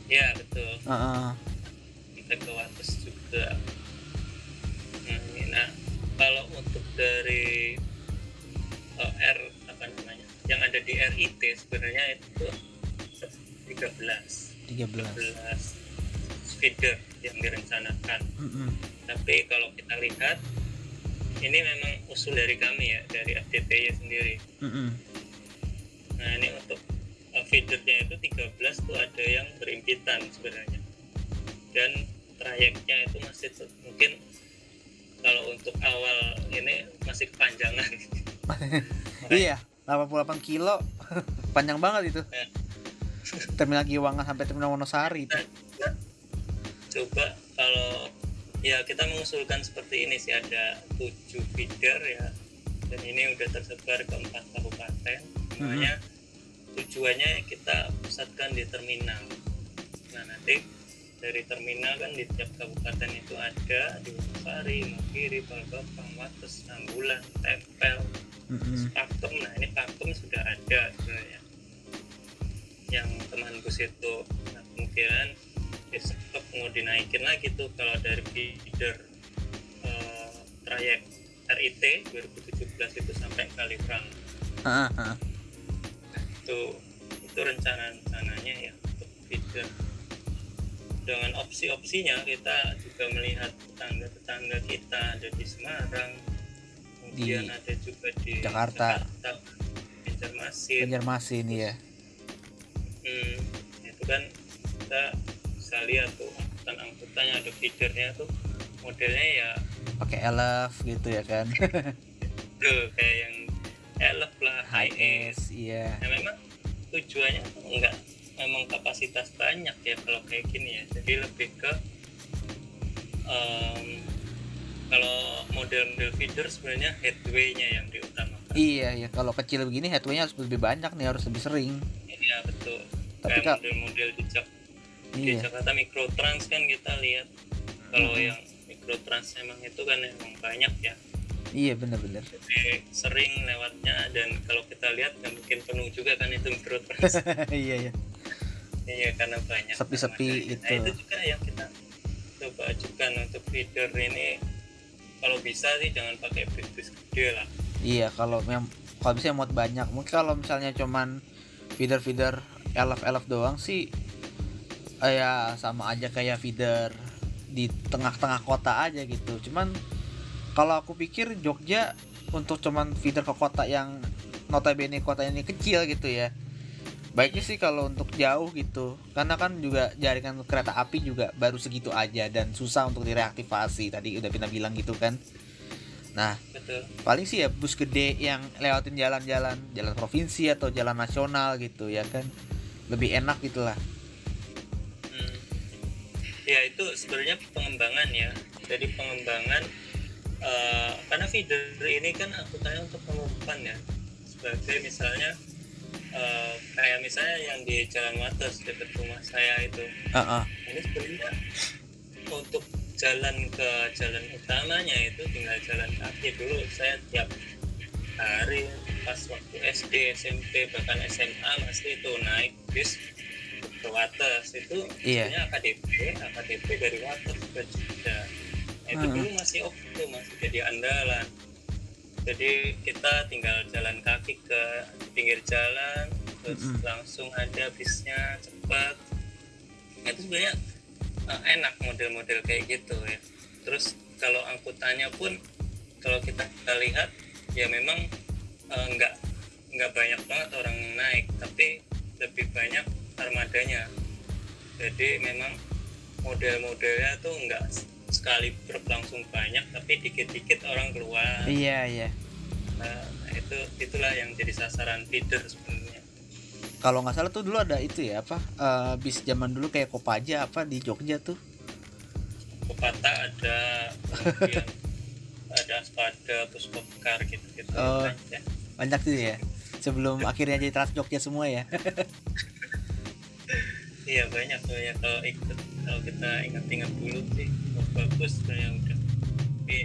ya? Betul.
Heeh.
kita ke Wates juga. Nah, ini, nah kalau untuk dari eh, R apa namanya yang ada di RIT sebenarnya itu 13
13
13 feeder yang direncanakan.
Mm-mm.
tapi kalau kita lihat ini memang usul dari kami ya dari FDPY sendiri.
Mm-mm.
nah ini untuk uh, feedernya itu 13 tuh ada yang berimpitan sebenarnya. Dan trayeknya itu masih mungkin kalau untuk awal ini masih kepanjangan.
Iya 88 kilo. Panjang banget itu.
Ya.
terminal Giwangan sampai terminal Wonosari itu.
Coba kalau ya kita mengusulkan seperti ini sih ada tujuh feeder ya dan ini udah tersebar ke empat kabupaten semuanya tujuannya kita pusatkan di terminal nah nanti dari terminal kan di tiap kabupaten itu ada di Wonosari, Mukiri, Palbapang, Wates, Nambulan, Tempel,
Mm-mm.
Pakem. Nah ini Pakem sudah ada sebenarnya. Yang teman bus itu nah, kemungkinan besok mau dinaikin lagi tuh kalau dari feeder eh, trayek RIT 2017 itu sampai Kaliurang
ah.
itu itu rencana rencananya ya untuk feeder dengan opsi-opsinya kita juga melihat tetangga-tetangga kita ada di Semarang kemudian
Di
ada juga di
Jakarta.
Jakarta Banjarmasin
Banjarmasin ya
hmm, itu kan kita bisa lihat tuh angkutan-angkutannya ada feedernya tuh modelnya ya
pakai elf gitu ya kan
tuh kayak yang elf lah
high S iya
Nah memang tujuannya tuh enggak memang kapasitas banyak ya kalau kayak gini ya. Jadi lebih ke em, kalau model-model feeder sebenarnya headway-nya yang diutamakan.
iya ya kalau kecil begini headway-nya harus lebih banyak nih harus lebih sering
Iya betul.
Tapi Kak-
model-model di, Jak- di
iya
Jakarta Mikrotrans kan kita lihat kalau
Mhm.
yang Mikrotrans emang itu kan emang banyak ya.
iya bener-bener
Jadi sering lewatnya dan kalau kita lihat nggak mungkin penuh juga kan itu Mikrotrans.
iya ya
Iya karena banyak
Sepi-sepi
armadanya. Nah,
itu.
itu juga yang kita coba ajukan untuk feeder ini kalau bisa sih jangan pakai bis-bis gede lah.
iya kalau yang kalau bisa muat banyak mungkin kalau misalnya cuman feeder feeder elf elf doang sih eh, ya sama aja kayak feeder di tengah-tengah kota aja gitu. Cuman kalau aku pikir Jogja untuk cuman feeder ke kota yang notabene kota ini kecil gitu ya. Baiknya sih kalau untuk jauh gitu. Karena kan juga jaringan kereta api juga baru segitu aja dan susah untuk direaktivasi. Tadi udah pernah bilang gitu kan. Nah
betul.
paling sih ya bus gede yang lewatin jalan-jalan jalan provinsi atau jalan nasional gitu ya kan. Lebih enak gitulah.
Ya itu sebenarnya pengembangan ya. Jadi pengembangan eh, karena feeder ini kan angkutannya untuk pengumpan ya. Sebagai misalnya eh, kayak misalnya yang di Jalan Wates dekat rumah saya itu.
Heeh.
Ini sebenarnya untuk jalan ke jalan utamanya itu tinggal jalan kaki dulu saya tiap hari pas waktu SD SMP bahkan SMA masih itu naik bis ke Wates itu
Iya.
sebenarnya AKDP AKDP dari Wates ke Jogja. Nah, itu
Hmm.
dulu masih oke masih jadi andalan. Jadi kita tinggal jalan kaki ke pinggir jalan terus
Mm-mm.
langsung ada bisnya cepat. Nah, itu sebenarnya uh, enak model-model kayak gitu ya. Terus kalau angkutannya pun kalau kita, kita lihat ya memang uh, nggak nggak banyak banget orang naik. Tapi lebih banyak armadanya. Jadi memang model-modelnya tuh nggak sekali truk langsung banyak tapi dikit-dikit orang keluar.
Iya iya.
Nah, itu itulah yang jadi sasaran feeder sebenarnya.
Kalau nggak salah tuh dulu ada itu ya apa eh, bis zaman dulu kayak Kopaja apa di Jogja tuh?
Kopata ada ada Aspada Puskopkar gitu-gitu.
Oh. banyak tuh ya. Sebelum akhirnya jadi Trans Jogja semua ya
iya banyak tuh ya kalau ikut kalau kita ingat-ingat dulu sih oh, bagus sebenarnya udah. Tapi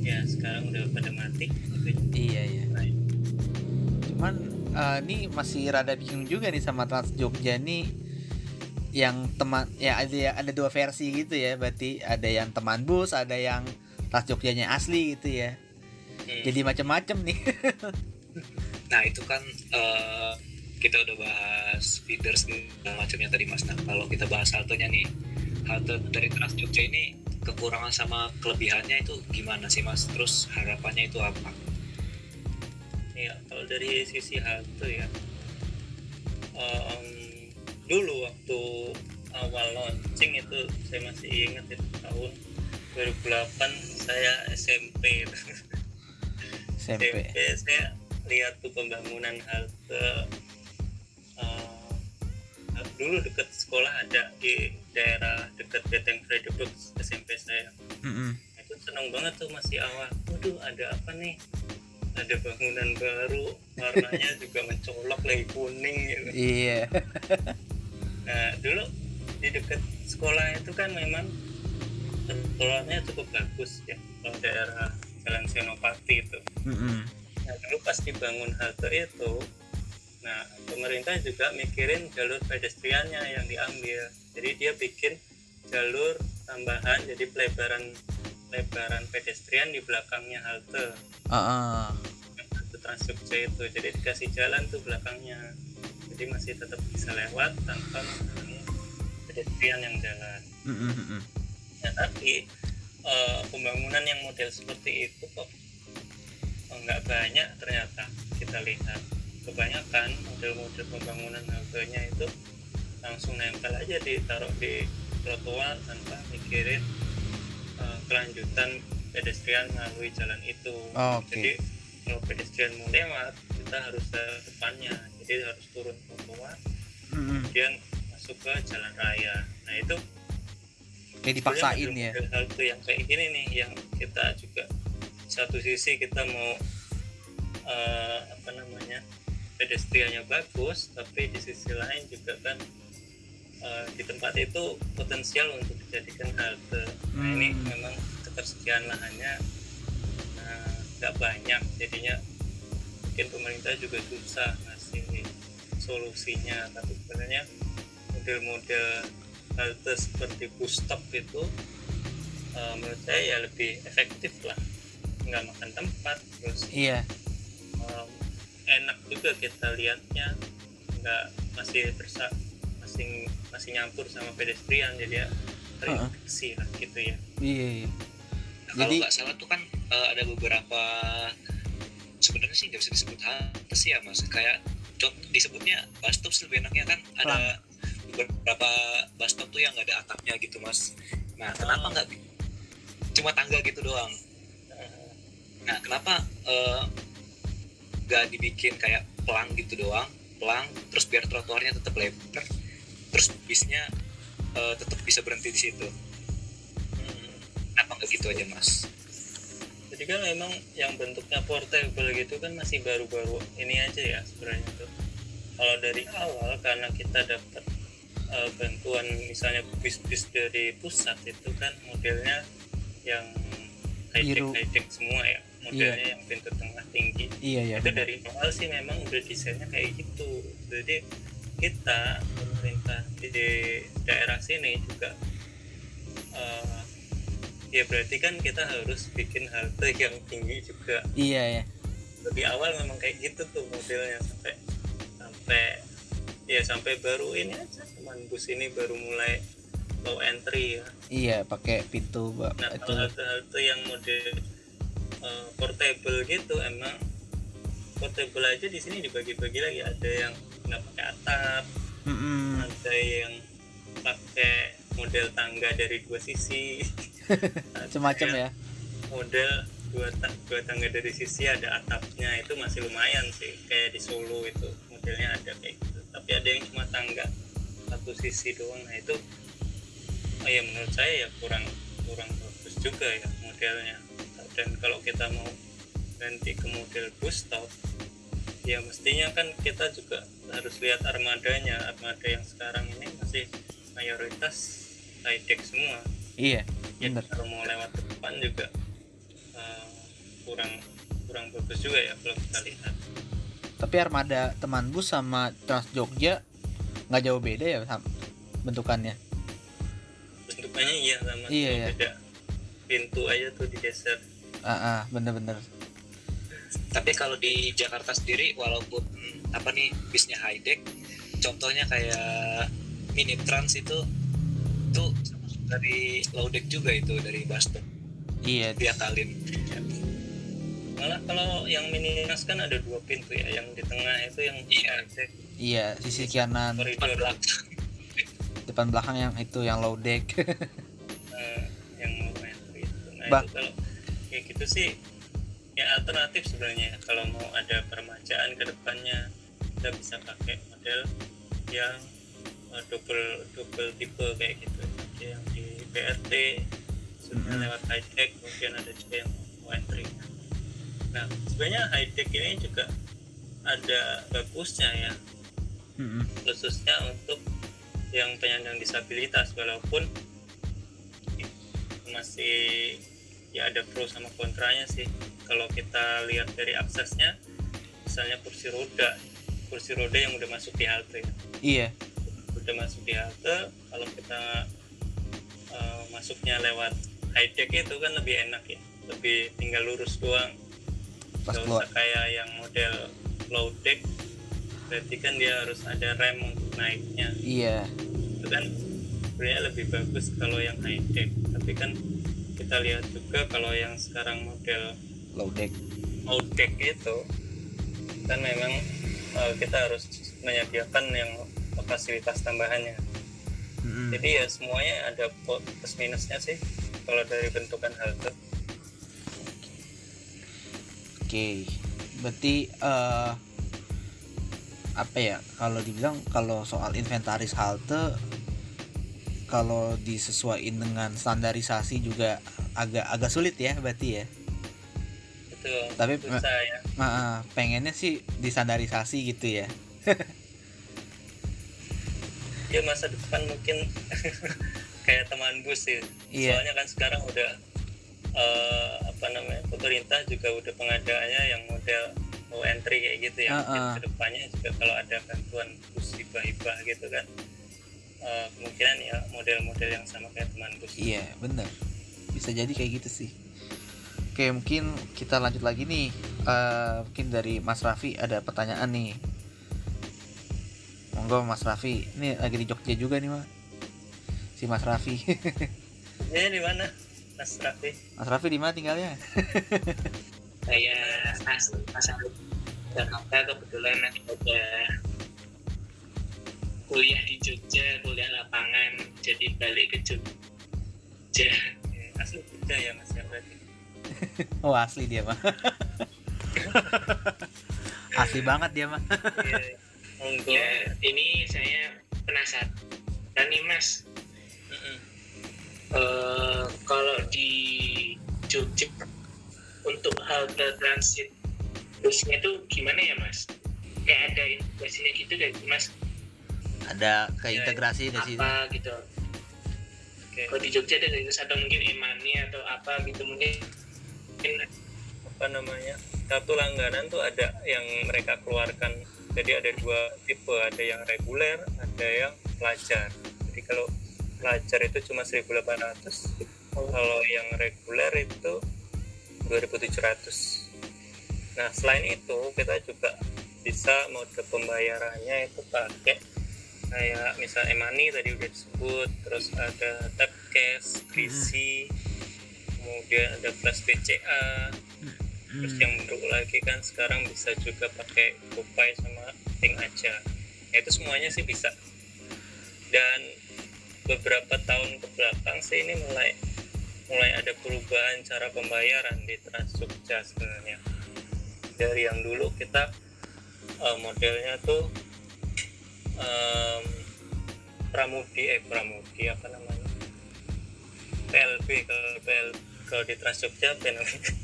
ya sekarang udah pada mati gitu.
iya iya.
Nah,
cuman eh, ini masih rada bingung juga nih sama Trans Jogja nih yang teman ya ada ya ada dua versi gitu ya. Berarti ada yang teman bus ada yang Trans Jogjanya asli gitu ya.
Hmm,
jadi macam-macam nih.
Nah itu kan eh, kita udah bahas feeders dan macamnya tadi Mas. Nah kalau kita bahas haltenya nih, halte dari Trans Jogja ini kekurangan sama kelebihannya itu gimana sih Mas? Terus harapannya itu apa?
ya kalau dari sisi halte ya em, dulu waktu awal launching itu saya masih ingat itu tahun 2008 saya SMP
SMP
SMP saya lihat tuh pembangunan halte eh, dulu dekat sekolah ada di daerah dekat Beteng Fredebuk SMP saya.
Mm-mm.
itu seneng banget tuh masih awal. Waduh ada apa nih? Ada bangunan baru warnanya juga mencolok lagi kuning gitu.
Iya.
Nah dulu di dekat sekolah itu kan memang sekolahnya cukup bagus ya kalau daerah Jalan Senopati itu.
Mm-mm.
Nah, dulu pas dibangun halte itu, nah pemerintah juga mikirin jalur pedestriannya yang diambil. Jadi dia bikin jalur tambahan, jadi pelebaran pelebaran pedestrian di belakangnya halte.
Ah, ah.
Halte Trans Jogja itu, jadi dikasih jalan tuh belakangnya. Jadi masih tetap bisa lewat tanpa menghalangi pedestrian yang jalan.
Mm-mm.
Nah, tapi eh, pembangunan yang model seperti itu kok eh, nggak banyak ternyata kita lihat. Kebanyakan model-model pembangunan haltenya itu langsung nempel aja ditaruh di trotoar tanpa mikirin eh, kelanjutan pedestrian melalui jalan itu.
Oke.
Jadi kalau pedestrian mau lewat, kita harus ke depannya. Jadi harus turun trotoar,
Mm-mm.
kemudian masuk ke jalan raya. Nah itu
kayak dipaksain ya
model-model Halte yang kayak gini nih yang kita juga satu sisi kita mau eh, apa namanya pedestriannya bagus tapi di sisi lain juga kan eh, di tempat itu potensial untuk dijadikan halte. Nah ini
Hmm.
memang ketersediaan lahannya eh, nggak banyak. Jadinya mungkin pemerintah juga susah ngasih solusinya. Tapi sebenarnya model-model halte seperti bus stop itu eh, menurut saya ya lebih efektif lah. Nggak makan tempat terus
iya.
em, enak juga kita lihatnya nggak masih bersa masih masih nyampur sama pedestrian jadi ya terinfeksi lah gitu ya.
Iya iya.
Nah, kalau
Jadi-
nggak salah tuh kan eh, ada beberapa sebenarnya sih nggak bisa disebut halte sih ya mas. Kayak contoh disebutnya bus stop sih lebih enaknya kan ada beberapa bus stop tuh yang nggak ada atapnya gitu mas. Nah kenapa nggak cuma tangga gitu doang? Nah kenapa eh, nggak dibikin kayak pelang gitu doang. Pelang terus biar trotoarnya tetap lebar terus bisnya eh, tetap bisa berhenti di situ.
Hmm.
kenapa nggak gitu aja mas?
Jadi kan memang yang bentuknya portable gitu kan masih baru-baru ini aja ya sebenarnya tuh. Kalau dari awal karena kita dapat eh, bantuan misalnya bis-bis dari pusat itu kan modelnya yang high tech high tech semua ya modelnya yang pintu tengah tinggi.
Iya ya
itu dari awal sih memang udah desainnya kayak gitu. Jadi kita pemerintah di daerah sini juga eh, ya berarti kan kita harus bikin halte yang tinggi juga.
Iya ya
lebih awal memang kayak gitu tuh modelnya sampai sampai ya sampai baru ini aja teman bus ini baru mulai low entry ya.
Iya pakai pintu
nah
itu.
halte-halte yang model eh, portable gitu emang portable aja di sini dibagi-bagi lagi. Ada yang nggak pakai atap
Mm-mm.
ada yang pakai model tangga dari dua sisi. Yang
ya.
model dua, ta- dua tangga dari sisi ada atapnya. Itu masih lumayan sih kayak di Solo itu modelnya ada kayak gitu. Tapi ada yang cuma tangga satu sisi doang. Nah itu oh ya menurut saya ya kurang kurang bagus juga ya modelnya dan kalau kita mau ganti ke model bus stop ya mestinya kan kita juga harus lihat armadanya. Armada yang sekarang ini masih mayoritas high tech semua.
Iya
ya
bener
kalau mau lewat depan juga eh, kurang kurang bagus juga ya kalau kita lihat.
Tapi armada teman bus sama Trans Jogja nggak jauh beda ya bentukannya?
Bentukannya iya sama
Iya, iya.
beda pintu aja tuh digeser
ah ah, bener-bener.
Tapi kalau di Jakarta sendiri walaupun hmm, apa nih bisnya high tech contohnya kayak mini trans itu tuh dari low deck juga itu dari bus stop
iya
diakalin
malah kalau yang mini nas kan ada dua pintu ya yang di tengah itu yang
Iya.
iya sisi kanan.
Depan
koridor
belakang.
Depan belakang yang itu yang low deck
eh, yang itu. Nah
Bah.
itu kalau kayak gitu sih ya alternatif sebenarnya kalau mau ada permajaan ke depannya kita bisa pakai model yang eh, double double tipe kayak gitu Ada yang di BRT sudah
Mhm.
lewat high tech kemudian ada juga yang entry nah sebenarnya high tech ini juga ada bagusnya ya
Mm-mm.
khususnya untuk yang penyandang disabilitas walaupun masih ya ada pro sama kontranya sih. Kalau kita lihat dari aksesnya misalnya kursi roda kursi roda yang udah masuk di halte. Ya.
iya.
Udah masuk di halte kalau kita eh, masuknya lewat high tech itu kan lebih enak ya. Lebih tinggal lurus doang.
Pas
Gak usah kayak yang model low deck. Berarti kan dia harus ada rem untuk naiknya.
Iya.
Itu kan sebenarnya lebih bagus kalau yang high tech tapi kan kita lihat juga kalau yang sekarang model
low deck
low tech itu kan memang eh, kita harus menyediakan yang fasilitas tambahannya
Mm-mm.
jadi ya semuanya ada plus minusnya sih kalau dari bentukan halte
Oke, berarti eh apa ya? Kalau dibilang kalau soal inventaris halte, kalau disesuaikan dengan standarisasi juga agak agak sulit ya, berarti ya.
itu
Tapi-
susah ya
Ma- pengennya sih distandarisasi gitu ya.
ya masa depan mungkin kayak teman bus sih
Iya.
soalnya kan sekarang udah eh, apa namanya pemerintah juga udah pengadaannya yang model low entry kayak gitu ya mungkin
Uh-uh.
ke depannya juga kalau ada bantuan bus hibah-hibah gitu kan eh, kemungkinan ya model-model yang sama kayak teman bus
Iya, bener. Bisa jadi kayak gitu sih. Oke, mungkin kita lanjut lagi nih. Eh, mungkin dari Mas Raffi ada pertanyaan nih. Monggo Mas Raffi. Ini lagi di Jogja juga nih, Mas. Si Mas Raffi.
ini di mana Mas Raffi
Mas Raffi di mana tinggalnya?
saya asli asal Jakarta kebetulan ada kuliah di Jogja kuliah lapangan jadi balik ke Jogja
asli Jogja ya mas ya berarti
oh asli dia mah asli banget dia mah
Iya. Monggo.
ya ini saya penasaran nih mas. Eh, kalau di Jogja untuk halte transit busnya itu gimana ya mas? Kayak ada integrasinya gitu kayak mas
ada keintegrasi di situ
apa gitu?
Oke.
Kalau di Jogja ada gitu? Atau mungkin Emani atau apa gitu mungkin mungkin
apa namanya? Kartu langganan tuh ada yang mereka keluarkan. Jadi ada dua tipe ada yang reguler ada yang pelajar. Jadi kalau pelajar itu cuma 1800 kalau yang reguler itu 2700 nah selain itu kita juga bisa mode pembayarannya itu pakai kayak misal e-money tadi udah disebut terus ada tap cash, Krisi, kemudian ada flash BCA, terus
Hmm.
yang baru lagi kan sekarang bisa juga pakai GoPay sama Ping aja. Nah, itu semuanya sih bisa. Dan beberapa tahun ke belakang sih ini mulai mulai ada perubahan cara pembayaran di Trans Jogja sebenarnya. Dari yang dulu kita eh, modelnya tuh em, Pramudi eh Pramudi apa namanya? PLB kalau PL kalau di Trans Jogja apa namanya?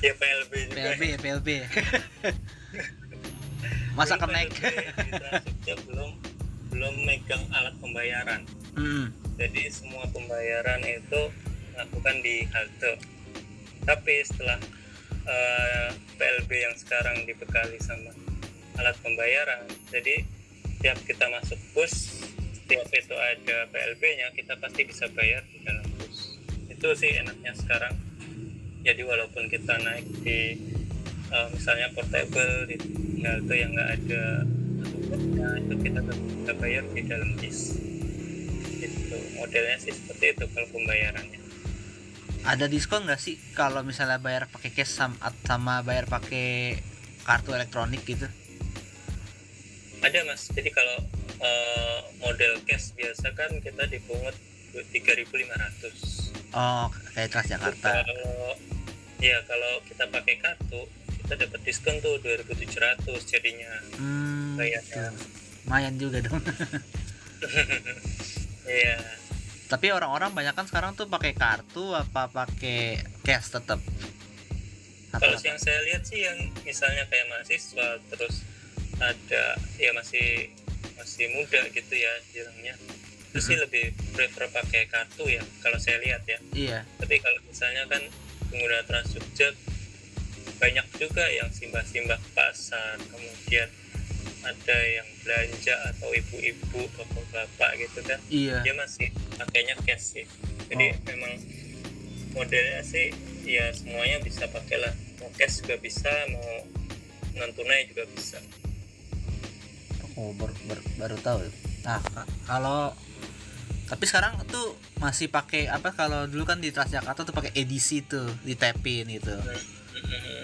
Ya PLB juga.
PLB PLB masa kenaik.
Belum belum megang alat pembayaran.
Hmm.
jadi semua pembayaran itu lakukan di halte. Tapi setelah eh, PLB yang sekarang dibekali sama alat pembayaran jadi tiap kita masuk bus setiap itu ada PLB nya kita pasti bisa bayar di dalam bus. Itu sih enaknya sekarang. Jadi walaupun kita naik di eh, misalnya portable di halte yang nggak ada tutupnya itu kita bisa bayar di dalam bis. Itu modelnya sih seperti itu kalau pembayarannya.
Ada diskon nggak sih kalau misalnya bayar pakai cash sama, sama bayar pakai kartu elektronik gitu
ada mas. Jadi kalau eh, model cash biasa kan kita dipungut 3.500
oh kayak Transjakarta.
Kalau ya kalau kita pakai kartu kita dapat diskon tuh 2.700 jadinya.
Hmm,
Bayarnya.
gitu. lumayan juga dong.
Iya.
Tapi orang-orang banyak kan sekarang tuh pakai kartu apa pakai cash tetap
kalau yang saya lihat sih yang misalnya kayak mahasiswa terus ada ya masih masih muda gitu ya bilangnya. Itu sih lebih prefer pakai kartu ya kalau saya lihat ya.
Iya.
Tapi kalau misalnya kan pengguna Trans Jogja banyak juga yang simbah-simbah pasar kemudian ada yang belanja atau ibu-ibu bapak-bapak gitu kan.
Iya.
Dia masih pakainya cash sih. Jadi
Oh.
memang modelnya sih ya semuanya bisa pakai lah mau cash juga bisa mau non tunai juga bisa
oh baru, baru, baru tahu nah ka- kalau tapi sekarang tuh masih pakai apa kalau dulu kan di Transjakarta tuh pakai edisi tuh di tapin gitu.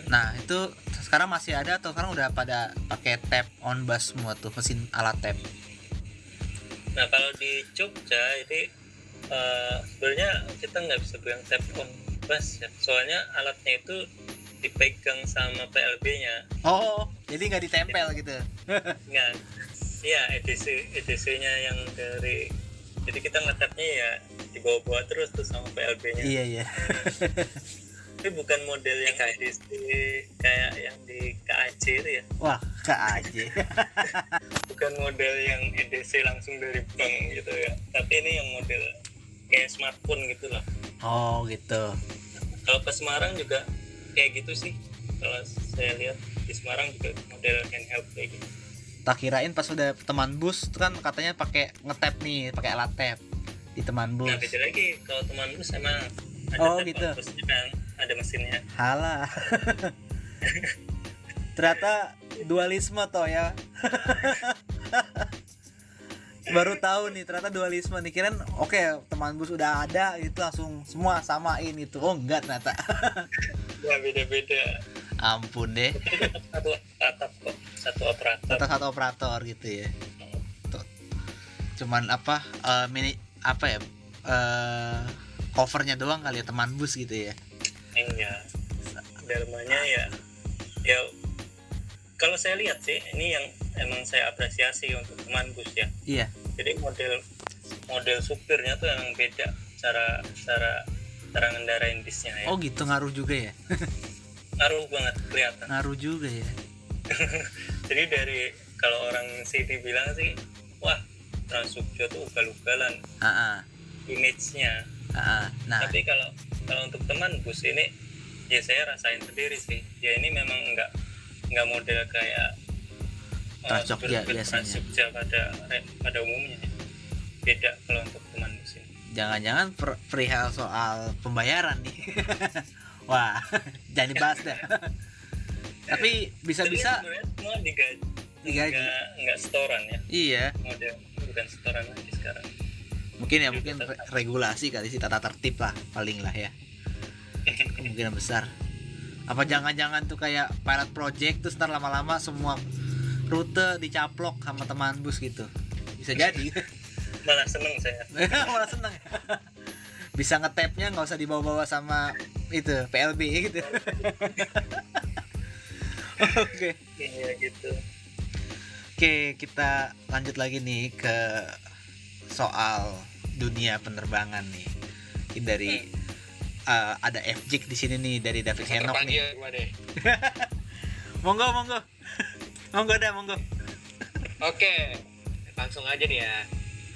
Nah itu sekarang masih ada atau sekarang udah pada pakai tap on bus semua tuh mesin alat tap?
Nah kalau di Jogja ini eh, sebenarnya kita nggak bisa bilang tap on bus ya, soalnya alatnya itu dipegang sama PLB-nya.
oh jadi nggak ditempel gitu
Nggak, ya EDC EDC-nya yang dari jadi kita ngetapnya ya dibawa-bawa terus tuh sama PLB-nya.
iya iya
Tapi bukan model yang EDC kayak yang di KAC itu ya,
wah aja
bukan model yang EDC langsung dari bank gitu ya. Tapi ini yang model kayak smartphone gitu lah.
oh gitu
kalau ke Semarang juga kayak gitu sih kalau saya lihat di Semarang juga model handheld kayak gitu
tak kirain pas udah teman bus tuh kan katanya pakai ngetap nih pakai alat tap di teman bus
nah beda lagi kalau teman bus emang ada
Oh, gitu.
busnya kan ada mesinnya
Halah. Ternyata dualisme toh ya. baru tahu nih ternyata dualisme nih. Kirain oke teman bus udah ada itu langsung semua samain itu oh enggak ternyata.
Ya beda-beda.
Ampun deh.
Satu atap kok satu operator.
Tetap satu operator gitu ya. Tuh. cuman apa eh, mini apa ya eh covernya doang kali ya teman bus gitu ya.
Iya. Dermanya ya ya kalau saya lihat sih ini yang emang saya apresiasi untuk teman bus ya.
Iya.
Jadi model model supirnya tuh emang beda cara cara cara ngendarain bisnya ya.
Oh gitu. Ngaruh juga ya?
Ngaruh banget kelihatan.
Ngaruh juga ya?
Jadi dari kalau orang sini bilang sih wah Trans Jogja tuh ugal-ugalan
ah ah,
image-nya.
Ah, ah. nah.
Tapi kalau kalau untuk teman bus ini ya saya rasain sendiri sih. Ya ini memang enggak enggak model kayak uh,
Trans Jogja
supir-supir
biasanya.
Pada pada umumnya. Beda kalau untuk teman bus ini
jangan-jangan per- perihal soal pembayaran nih. Wah jangan dibahas dah tapi bisa-bisa
digaji
Digaji.
enggak enggak setoran ya.
Iya.
Model bukan setoran lagi sekarang.
Mungkin ya mungkin re- regulasi kali sih tata tertib lah paling lah ya. Kemungkinan besar apa jangan-jangan tuh kayak pilot project terus ntar lama-lama semua rute dicaplok sama teman bus gitu. Bisa jadi.
Malah seneng saya.
Malah seneng. Bisa ngetapnya nggak usah dibawa-bawa sama itu PLB gitu. Oke.
Iya gitu.
Oke, kita lanjut lagi nih ke soal dunia penerbangan nih. Ini dari eh, ada FJIK di sini nih dari David Henok nih.
Deh.
Monggo, monggo. monggo dah, monggo.
Oke, langsung aja nih ya.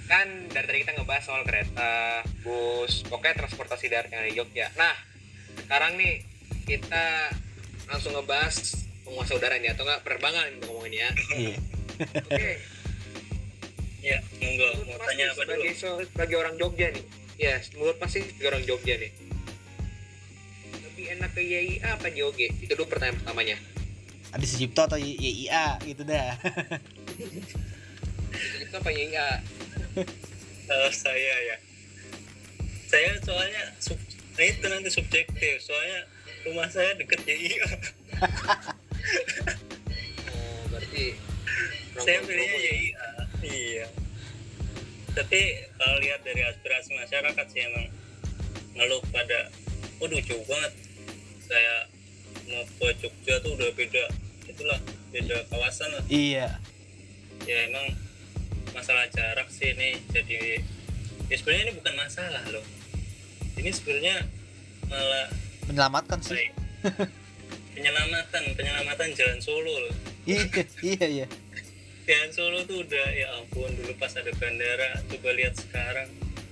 Kan dari tadi kita ngebahas soal kereta, bus, pokoknya transportasi darat yang ada di Jogja. Nah, sekarang nih kita langsung ngebahas penguasa udara nih atau enggak penerbangan nih ngomongin ya.
Iya.
Oke,
ya monggo mau tanya apa dulu
sebagai sebagai orang Jogja nih. Ya, menurut pasti sebagai orang Jogja nih. Lebih enak ke YIA apa JOG? Itu dulu pertanyaan pertamanya.
Adi Sucipto atau YIA gitu dah.
Itu apa YIA?
kalau saya ya saya soalnya sub, nah itu nanti subjektif soalnya rumah saya deket YIA
Oh, berarti
saya pilihnya
ya?
YIA iya tapi kalau lihat dari aspirasi masyarakat sih emang ngeluh pada waduh jauh banget saya mau ke Jogja tuh udah beda itulah beda kawasan lah
iya.
ya emang masalah jarak sih ini jadi ya sebenarnya ini bukan masalah loh ini sebenarnya malah
Menyelamatkan sih.
baik penyelamatan penyelamatan jalan Solo loh
iya, iya, iya.
jalan Solo tuh udah ya ampun dulu pas ada bandara coba lihat sekarang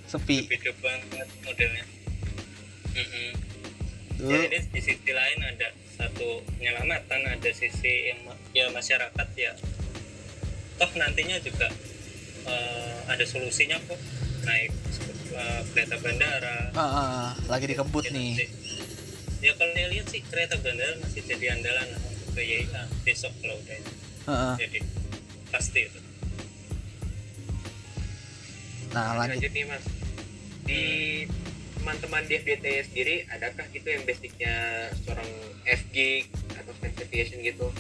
Sepi.
beda banget modelnya.
Dulu
jadi ini di sisi lain ada satu penyelamatan ada sisi yang ya masyarakat ya toh nantinya juga eh, ada solusinya kok. Naik eh, kereta bandara.
Ah, ah, ah, lagi dikebut
Ya,
nih.
ya kalau saya lihat sih kereta bandara masih jadi andalan untuk YIA besok kalau udah
Ah, ah.
jadi pasti itu.
Nah, lanjut.
lanjut. nih mas. Di teman-teman di FDT sendiri adakah gitu yang basicnya seorang FG atau Aviation gitu?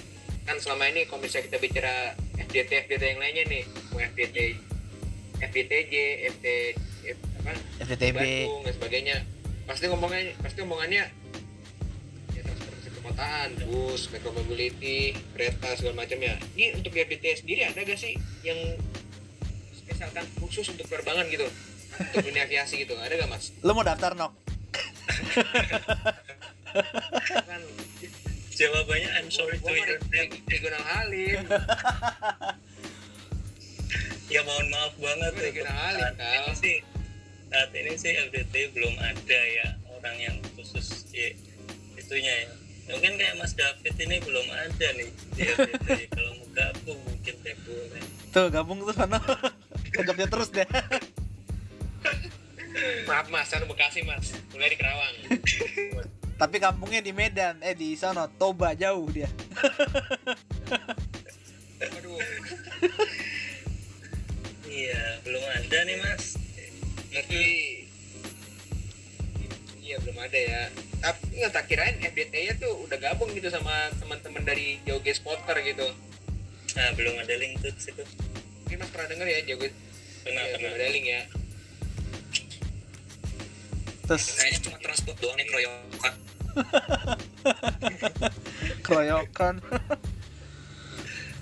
Kan selama ini kalau misalnya kita bicara FDT FDT yang lainnya nih mau FDT FDTJ FT F, apa. Bandung dan sebagainya. Pasti ngomongnya pasti ngomongannya ya transportasi perkotaan bus metro mobility kereta segala macamnya ini untuk di FDT sendiri ada gak sih yang misalkan khusus untuk penerbangan gitu untuk dunia aviasi gitu ada gak mas?
Lo mau daftar nok?
kan
jawabannya I'm sorry to
reg- regional halim.
Ya mohon maaf banget
Gua regional halim
saat ini
kal
sih saat ini sih FDT belum ada ya orang yang khusus ya, itunya ya. Mungkin kayak Mas David ini belum ada nih di FDT kalau mau gabung mungkin deh boleh
Tuh, gabung tuh sana. Ke Jogja terus deh.
Maaf mas. Saya Bekasi mas. Mulai di Kerawang.
Tapi kampungnya di Medan, eh di sana Toba jauh dia.
aduh.
Iya ya belum ada nih mas.
Tapi iya belum ada ya. Tapi nggak tak kirain FDT nya tuh udah gabung gitu sama teman-teman dari Joge Spotter gitu.
Nah belum ada link tuh situ.
Ini mas pernah denger ya Joge
pernah
ya, belum
pernah
ada link ya
terus
kayaknya cuma transport doang nih keroyokan.
Keroyokan.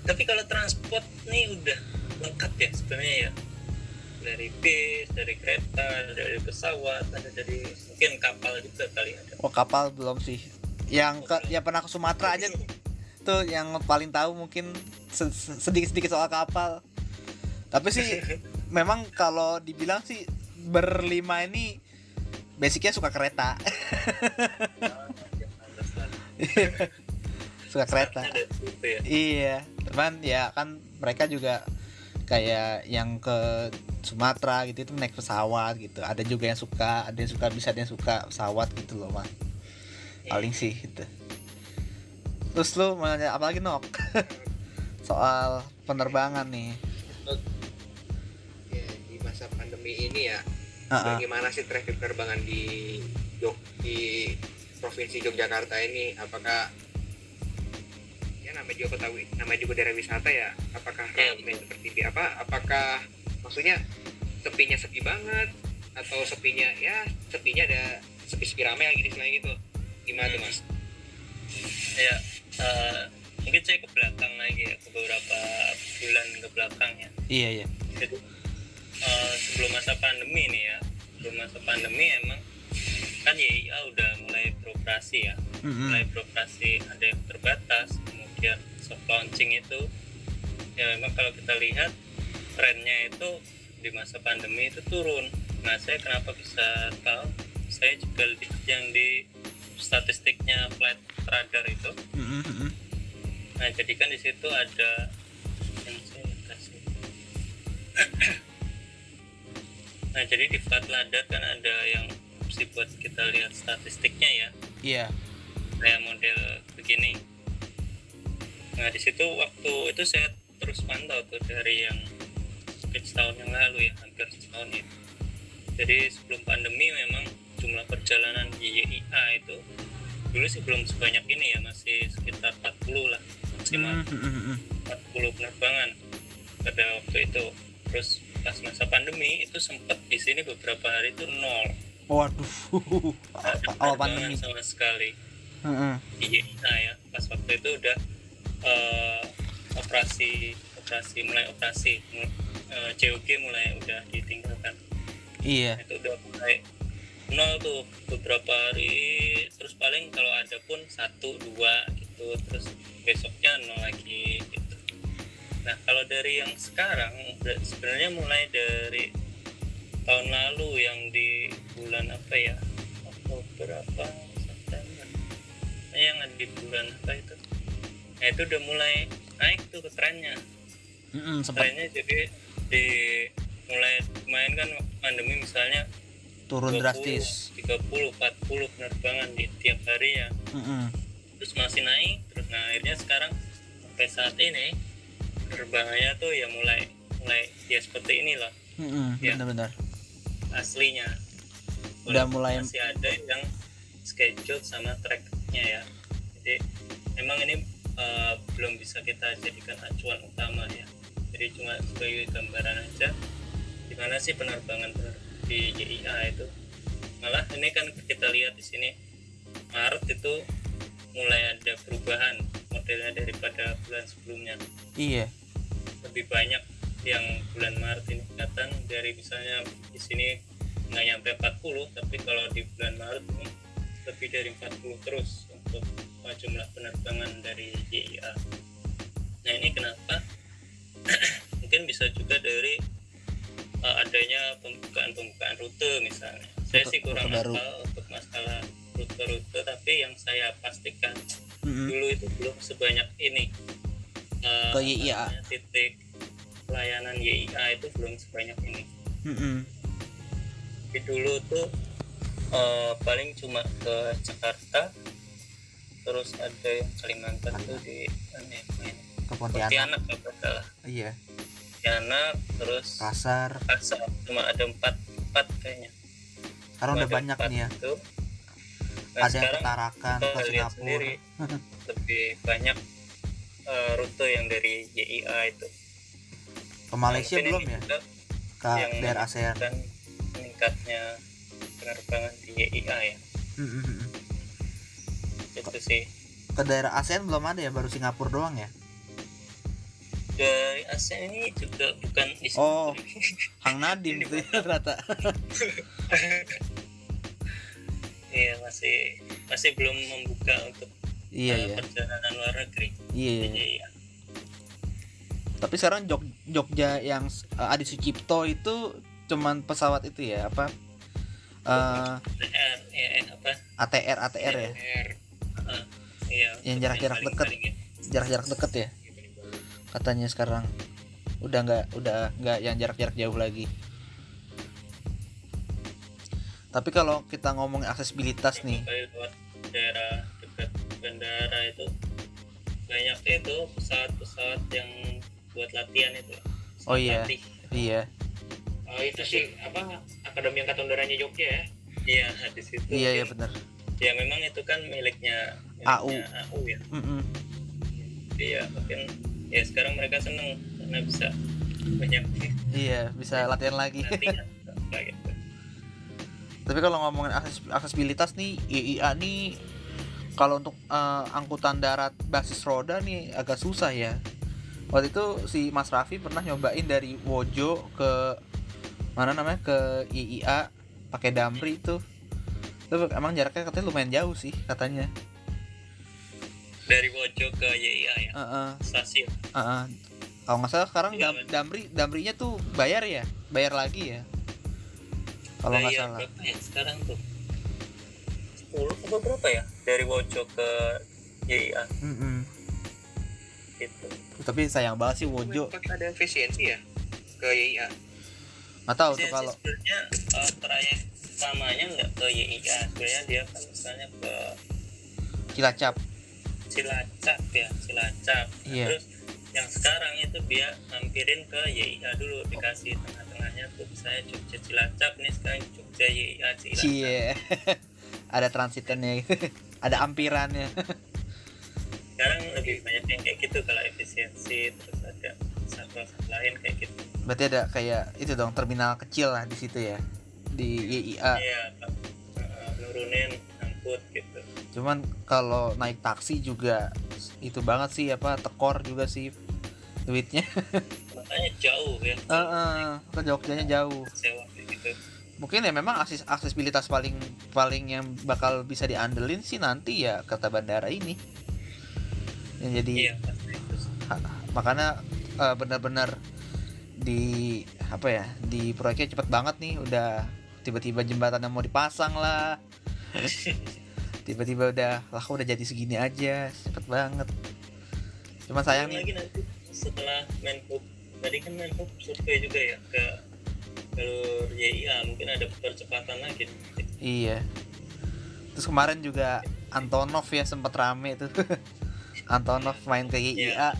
Tapi kalau transport nih udah lengkap ya sebenarnya ya. Dari bis dari kereta dari pesawat ada dari mungkin kapal juga kali ada.
Oh kapal belum sih. Yang ke yang pernah ke Sumatera aja tuh yang paling tahu mungkin se- se- sedikit-sedikit soal kapal. Tapi sih memang kalau dibilang sih berlima ini basicnya suka kereta suka kereta
ya
Iya, cuman ya kan mereka juga kayak yang ke Sumatera gitu itu naik pesawat gitu. Ada juga yang suka, ada yang suka bisa ada yang suka pesawat gitu loh, Mas. Paling sih gitu. Terus lu mau nanya apa lagi, Nok? Soal penerbangan nih.
ya di masa pandemi ini ya
Heeh.
bagaimana sih traffic penerbangan di Jog di provinsi Yogyakarta ini? Apakah ya namanya juga Betawi namanya juga daerah wisata ya? Apakah
Ya,
ramai seperti bi- apa apakah maksudnya sepinya sepi banget? Atau sepinya ya sepinya ada sepi-sepi ramai lagi di selain itu gimana tuh mas?
Ya eh, mungkin saya ke belakang lagi ya ke beberapa bulan ke belakang ya.
Iya, iya.
jadi eh, sebelum masa pandemi nih ya. Sebelum masa pandemi emang kan YIA udah mulai beroperasi ya.
Mm-mm.
mulai beroperasi ada yang terbatas kemudian soft launching itu. Ya memang kalau kita lihat trennya itu di masa pandemi itu turun. Nah saya kenapa bisa tahu? Saya juga lihat yang di statistiknya flight radar itu.
Mm-mm, mm-mm.
nah jadi kan di situ ada yang saya kasih nah jadi di radar kan ada yang mesti buat kita lihat statistiknya ya.
Iya.
kayak model begini. Nah di situ waktu itu saya terus pantau tuh dari yang mungkin setahun yang lalu ya hampir setahun ya. Jadi sebelum pandemi memang jumlah perjalanan di YIA itu dulu sih belum sebanyak ini ya masih sekitar 40 lah maksimal.
Mm, mm, mm, mm.
40 penerbangan pada waktu itu. Terus pas masa pandemi itu sempat di sini beberapa hari itu nol.
Waduh. Awal pandemi.
sama sekali. Di YIA ya pas waktu itu udah eh, operasi operasi mulai operasi. Mul- eh, COG mulai udah ditinggalkan.
Iya.
itu udah mulai nol tuh beberapa hari. Terus paling kalau ada pun satu dua gitu. Terus besoknya nol lagi gitu nah kalau dari yang sekarang sebenarnya mulai dari tahun lalu yang di bulan apa ya? Oktober apa September? Nah, yang ada di bulan apa itu? Nah itu udah mulai naik tuh ke trennya.
Sempat.
Trennya jadi di mulai kemarin kan pandemi misalnya
turun
20,
drastis.
30 40 penerbangan di tiap hari ya.
Mm-mm.
terus masih naik terus nah akhirnya sekarang sampai saat ini penerbangannya tuh ya mulai mulai ya seperti inilah.
Mm-mm,
Iya.
Benar-benar.
aslinya.
Udah mulai-
masih ada yang schedule sama tracknya ya. Jadi memang ini eh, belum bisa kita jadikan acuan utama ya. Jadi cuma sebagai gambaran aja gimana sih penerbangan pener- di JIA itu? Malah ini kan kita lihat di sini Maret itu mulai ada perubahan modelnya daripada bulan sebelumnya.
Iya.
lebih banyak yang bulan Maret ini kelihatan dari misalnya di sini nggak nyampe 40 tapi kalau di bulan Maret ini lebih dari 40 terus untuk uh, jumlah penerbangan dari JIA nah ini kenapa? Mungkin bisa juga dari uh, adanya pembukaan-pembukaan rute misalnya. Saya sih kurang hafal untuk masalah rute-rute tapi yang saya pastikan
Mm-mm.
dulu itu belum sebanyak ini Eh,
Ke YIA.
titik pelayanan YIA itu belum sebanyak ini
Mm-mm.
tapi dulu tuh eh, paling cuma ke Jakarta terus ada yang Kalimantan tuh di ya,
Ke Pontianak.
Pontianak
Iya.
Pontianak terus
kasar
Kasar cuma ada empat empat kayaknya
sekarang
Cuma
udah banyak nih ya
itu. Nah,
ada ketarakan ke Singapura.
sendiri lebih banyak eh, rute yang dari YIA itu.
Ke Malaysia belum ya? ke
yang
daerah ASEAN.
dan meningkatnya penerbangan di YIA ya.
Mm, mm, mm.
itu sih.
Ke daerah ASEAN belum ada ya? Baru Singapura doang ya?
Dari ASEAN ini juga bukan di
Oh. Hang Nadim tuh ya ternyata
Iya masih masih belum membuka untuk
iya
eh,
iya
perjalanan luar negeri.
iya iya.
Jadi ya,
tapi sekarang Jog Jogja yang uh, Adi Sucipto itu cuman pesawat itu ya apa Eh,
ATR, ya, eh, apa?
ATR ATR ya
R
Iya.
Yang jarak-jarak dekat. jarak-jarak deket ya katanya sekarang udah nggak udah nggak yang jarak-jarak jauh lagi tapi kalau kita ngomong aksesibilitas nih
lewat daerah dekat bandara itu banyak itu pesawat-pesawat yang buat latihan itu.
Oh iya.
Latih.
iya
oh itu sih apa akademi angkatan udaranya Jogja ya
Iya di situ.
iya iya benar
Ya memang itu kan miliknya,
AU.
miliknya AU ya.
Mm-mm.
Iya mungkin ya sekarang mereka seneng karena bisa banyak
iya bisa latihan lagi
latihan gitu.
Tapi kalau ngomongin akses aksesibilitas nih IIA nih kalau untuk eh, angkutan darat basis roda nih agak susah ya. Waktu itu si Mas Raffi pernah nyobain dari Wojo ke mana namanya ke IIA pakai Damri itu itu emang jaraknya katanya lumayan jauh sih katanya.
Dari Wojo ke YIA ya?
Heeh,
stasiun.
heeh. kalau nggak salah sekarang
Iya,
Dam-
men.
Damri Damrinya tuh bayar ya? Bayar lagi ya kalau nggak
Bayar
salah.
berapa ya? Sekarang tuh 10 apa berapa ya? Dari Wojo ke YIA
Mm-mm.
gitu.
Tapi sayang banget sih Wojo
ada efisiensi ya ke YIA
nggak tahu tuh kalau
sebenarnya uh, trayek utamanya nggak ke YIA sebenarnya dia kan misalnya ke
Cilacap.
Cilacap ya Cilacap. Nah,
Iya.
terus yang sekarang itu dia hampirin ke YIA dulu dikasih tengah-tengahnya tuh. Misalnya Jogja Cilacap nih sekarang Jogja YIA Cilacap.
Cie. ada transitannya ada ampirannya.
Sekarang lebih banyak yang kayak gitu kalau efisiensi terus ada satu lain kayak gitu.
Berarti ada kayak itu dong terminal kecil lah di situ ya di YIA
iya uh, nurunin angkut gitu.
Cuman kalau naik taksi juga itu banget sih apa tekor juga sih duitnya
makanya jauh ya.
Heeh, ke Jogjanya jauh.
Sewa gitu.
Mungkin ya memang akses aksesibilitas paling paling yang bakal bisa diandelin sih nanti ya kata bandara ini. Yang jadi
iya.
Ha- makanya eh, benar-benar di apa ya di proyeknya cepet banget nih. Udah tiba-tiba jembatan yang mau dipasang lah. Tiba-tiba udah lah udah jadi segini aja cepet banget. Cuma sayang nih.
lagi nanti setelah Menhub tadi kan Menhub survei juga ya ke jalur YIA mungkin ada percepatan lagi.
Iya. Terus kemarin juga Antonov ya sempet rame tuh. Antonov main ke YIA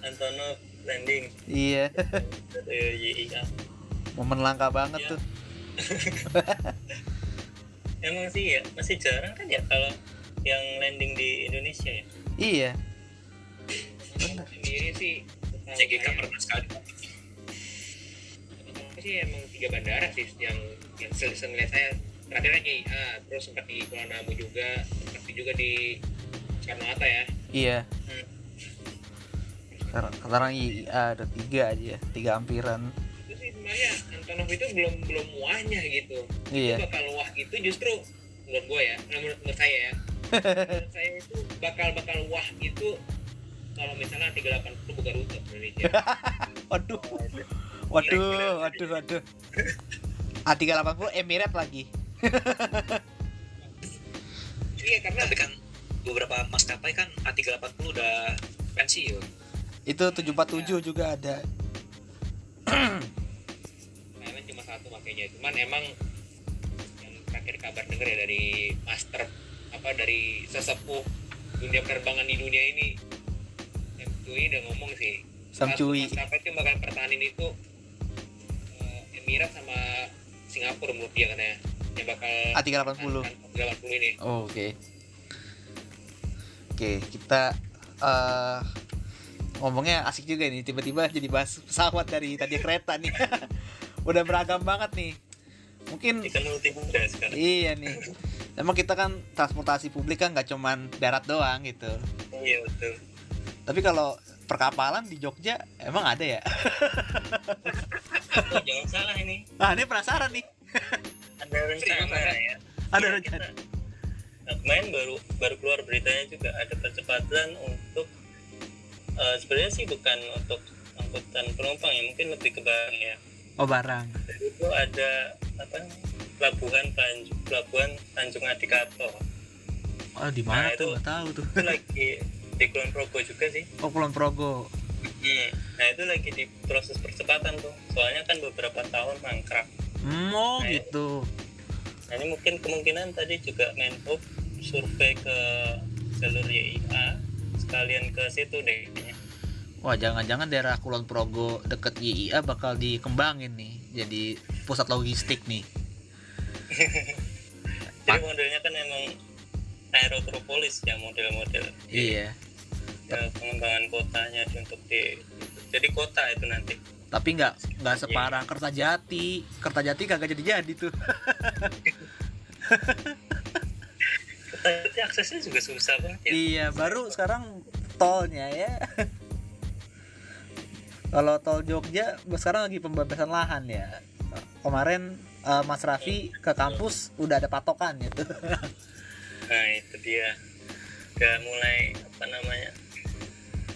Antonov landing.
Iya.
YIA
momen langka banget
Iya.
tuh.
Emang sih ya masih jarang kan ya kalau yang landing di Indonesia ya?
Iya
sendiri sih setahu
CGK
saya-
pernah sekali.
Apa sih emang tiga bandara sih yang yang ngeliat saya. Terakhir kan YIA terus sempat di Kuala Namu juga sempat di- juga di Soekarno Hatta ya.
Iya.
Hmm.
sekarang sekarang YIA ada tiga aja tiga ampiran.
Itu sih sebenarnya Antonov itu belum belum muahnya gitu.
Iya.
itu bakal wah gitu justru menurut gue ya menurut, menurut saya ya. Menurut saya itu bakal bakal wah itu kalau misalnya 380 buka rute Indonesia
waduh. Waduh waduh waduh. A380 Emirates lagi.
Iya karena
tapi kan beberapa maskapai kan A380 udah pensiun.
Itu 747 juga ada.
Thailand cuma satu makanya. Cuman emang yang terakhir kabar denger ya dari master apa dari sesepuh dunia penerbangan di dunia ini Ini udah ngomong sih
Samcui.
Satu maskapai itu bakal pertahanin itu eh, Emirat sama Singapura menurut dia katanya yang bakal
A380.
80 ini
Oh, oke. Oke, kita eh ngomongnya asik juga nih. Tiba-tiba jadi bahas pesawat dari tadi kereta nih. Udah beragam banget nih. Mungkin
muda sekarang.
iya nih. Emang kita kan transportasi publik kan nggak cuman darat doang gitu.
Iya betul.
Tapi kalau perkapalan di Jogja emang ada ya?
Oh, jangan salah ini.
Ah, ini penasaran nih.
Ada rencana ya.
Ada
Ya,
rencana.
kita- kemarin baru baru keluar beritanya juga ada percepatan untuk eh, sebenarnya sih bukan untuk angkutan penumpang ya mungkin lebih ke barang ya.
Oh, barang.
Jadi itu ada apa pelabuhan Tanjung pelabuhan Tanjung Adikato.
Oh, di mana
Nah,
tuh?
itu-
Nggak tahu tuh.
Itu lagi di Kulon Progo juga sih.
Oh, Kulon Progo.
Hmm. Nah itu lagi di proses percepatan tuh. Soalnya kan beberapa tahun mangkrak.
Hmm, oh,
Nah,
gitu.
Nah ini mungkin kemungkinan tadi juga Menhub survei ke jalur YIA sekalian ke situ deh kayaknya.
Wah, jangan-jangan daerah Kulon Progo deket YIA bakal dikembangin nih jadi pusat logistik nih.
Jadi modelnya kan emang aerotropolis ya model-model.
Iya.
Ya, pengembangan kotanya di- untuk di jadi kota itu nanti.
Tapi nggak nggak separah Kertajati. Kertajati kagak jadi-jadi tuh.
Tapi aksesnya juga susah banget ya.
Iya, baru sekarang tolnya ya. Kalau tol Jogja sekarang lagi pembebasan lahan ya. Kemarin eh, Mas Raffi ke kampus udah ada patokan gitu.
Nah itu dia. Udah mulai apa namanya?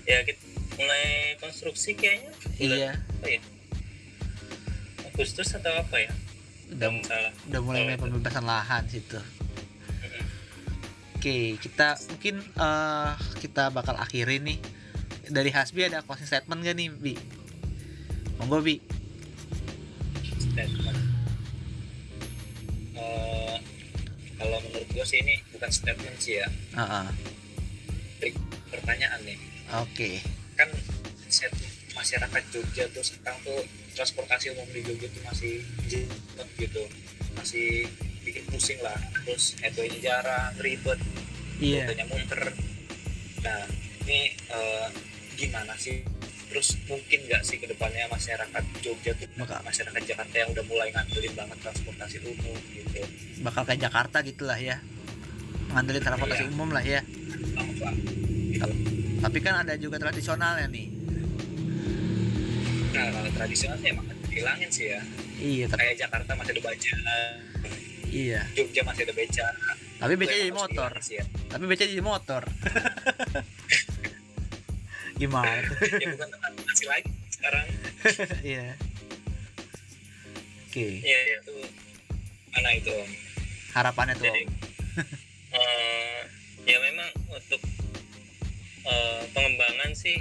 Ya kita mulai konstruksi kayaknya. bulan
iya,
apa ya? Agustus atau apa ya?
udah
salah.
udah mulai
Oh,
pembebasan lahan situ.
Mm-mm.
Oke, kita mungkin eh kita bakal akhiri nih. Dari Hasbi ada closing statement gak nih, Bi? Monggo, Bi.
statement Eh, kalau menurut gue sih ini bukan statement sih ya
Heeh.
pertanyaan nih
Oke.
kan set masyarakat Jogja tuh sekarang tuh transportasi umum di Jogja tuh masih jepet gitu masih bikin pusing lah terus headway-nya jarang ribet
Iya.
rutenya muter nah ini eh, gimana sih terus mungkin nggak sih ke depannya masyarakat Jogja tuh
Maka-
masyarakat Jakarta yang udah mulai ngandelin banget transportasi umum gitu
Bakal kayak Jakarta gitulah ya. Ngandelin transportasi
Iya.
umum lah ya.
apa
Tapi kan ada juga tradisionalnya nih.
nah kalau tradisional sih emang hilangin sih ya
Iya, tapi
kayak Jakarta masih ada baja
iya.
Jogja masih ada beca
Tapi beca jadi motor.
sih ya.
Tapi beca jadi motor. Gimana
ya bukan transportasi lagi sekarang
Iya. Oke,
Iya, iya.
itu mana itu
harapannya tuh.
Jadi
Om.
eh, ya memang untuk eh, pengembangan sih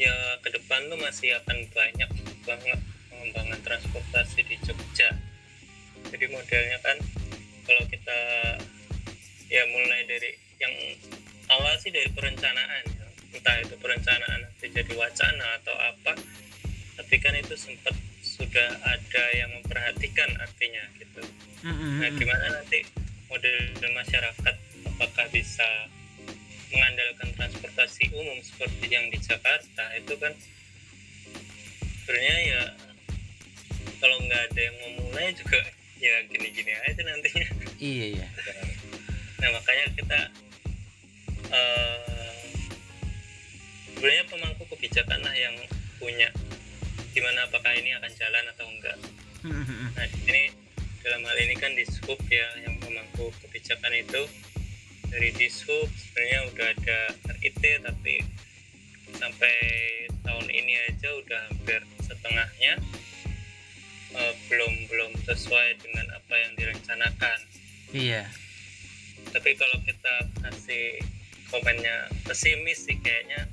ya ke depan tuh masih akan banyak banget pengembangan transportasi di Jogja. Jadi modelnya kan kalau kita ya mulai dari yang awal sih dari perencanaan ya. entah itu perencanaan nanti jadi wacana atau apa tapi kan itu sempat sudah ada yang memperhatikan artinya gitu. Nah, gimana nanti model masyarakat apakah bisa mengandalkan transportasi umum seperti yang di Jakarta itu kan sebenarnya ya kalau nggak ada yang mau mulai juga ya gini-gini aja nantinya.
Iya, iya.
Nah makanya kita eh sebenarnya pemangku kebijakan lah yang punya gimana apakah ini akan jalan atau enggak.
Mm-mm.
Nah, di sini dalam hal ini kan di sub ya yang memangku kebijakan itu dari di sub sebenarnya udah ada RIT tapi sampai tahun ini aja udah hampir setengahnya eh, belum belum sesuai dengan apa yang direncanakan.
Iya.
Tapi kalau kita kasih komennya pesimis sih kayaknya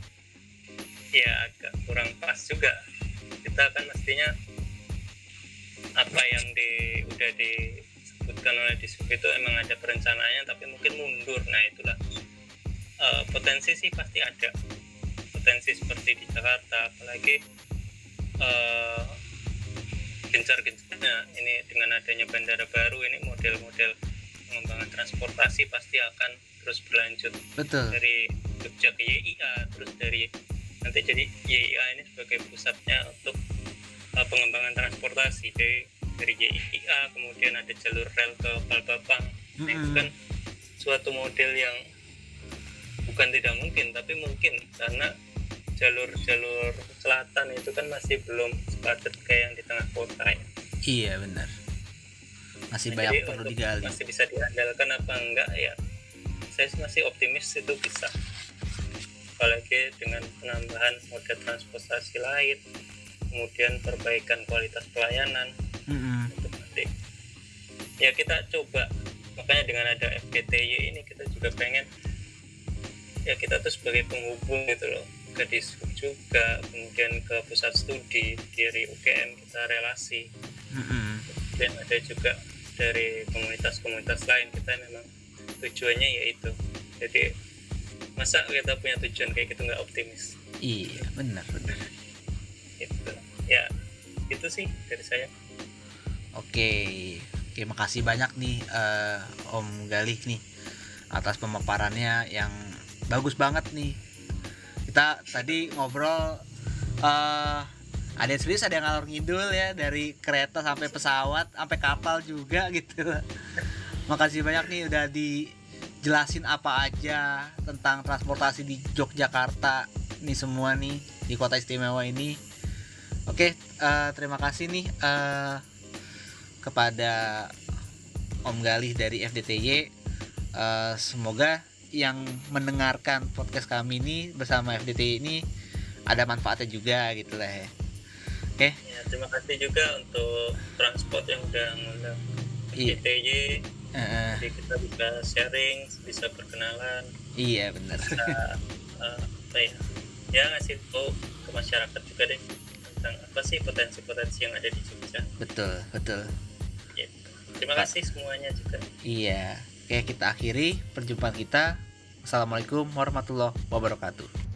ya agak kurang pas juga. Kita kan mestinya apa yang di udah disebutkan oleh disub itu emang ada perencanaannya tapi mungkin mundur. Nah itulah. Eh, potensi sih pasti ada. Potensi seperti di Jakarta apalagi eh, gencar-gencarnya. Ini dengan adanya bandara baru ini model-model pengembangan transportasi pasti akan terus berlanjut.
Betul.
Dari Jogja ke YIA terus dari nanti jadi YIA ini sebagai pusatnya untuk uh, pengembangan transportasi. Dari dari YIA kemudian ada jalur rel ke Palbapang nah, itu
Mm-mm.
kan suatu model yang bukan tidak mungkin tapi mungkin karena jalur-jalur selatan itu kan masih belum sepadat kayak yang di tengah kota ya.
iya benar. Masih
Nah,
banyak
jadi
perlu digali.
masih bisa diandalkan apa enggak ya saya sih masih optimis itu bisa. Apalagi dengan penambahan moda transportasi lain kemudian perbaikan kualitas pelayanan.
Mm-mm.
itu nanti. Ya kita coba. Makanya dengan ada FGTY ini kita juga pengen ya kita tuh sebagai penghubung gitu loh. Ke dishub juga kemudian ke pusat studi dari UGM kita relasi.
Mm-mm.
dan ada juga dari komunitas-komunitas lain kita memang tujuannya yaitu jadi masa kita punya tujuan kayak gitu nggak optimis?
Iya benar benar.
Gitu ya itu sih dari saya
Oke, oke makasih banyak nih eh, Om Galih nih atas pemaparannya yang bagus banget nih. Kita tadi ngobrol eh ada yang serius ada yang ngalor ngidul ya dari kereta sampai pesawat sampai kapal juga gitu. Makasih banyak nih udah dijelasin apa aja tentang transportasi di Yogyakarta nih semua nih di kota istimewa ini. Oke, eh, terima kasih nih eh, kepada Om Galih dari FDTY. Eh, semoga yang mendengarkan podcast kami ini bersama FDTY ini ada manfaatnya juga gitu lah ya. Oke,
ya terima kasih juga untuk transport yang udah ngundang
Iya.
ITY
eh,
jadi kita bisa sharing bisa berkenalan
iya benar.
bisa apa ya ya ngasih tahu ke masyarakat juga deh tentang apa sih potensi-potensi yang ada di Jogja
betul, betul.
gitu. terima
Pak.
kasih semuanya juga
Iya. Oke, kita akhiri perjumpaan kita. Assalamualaikum warahmatullahi wabarakatuh.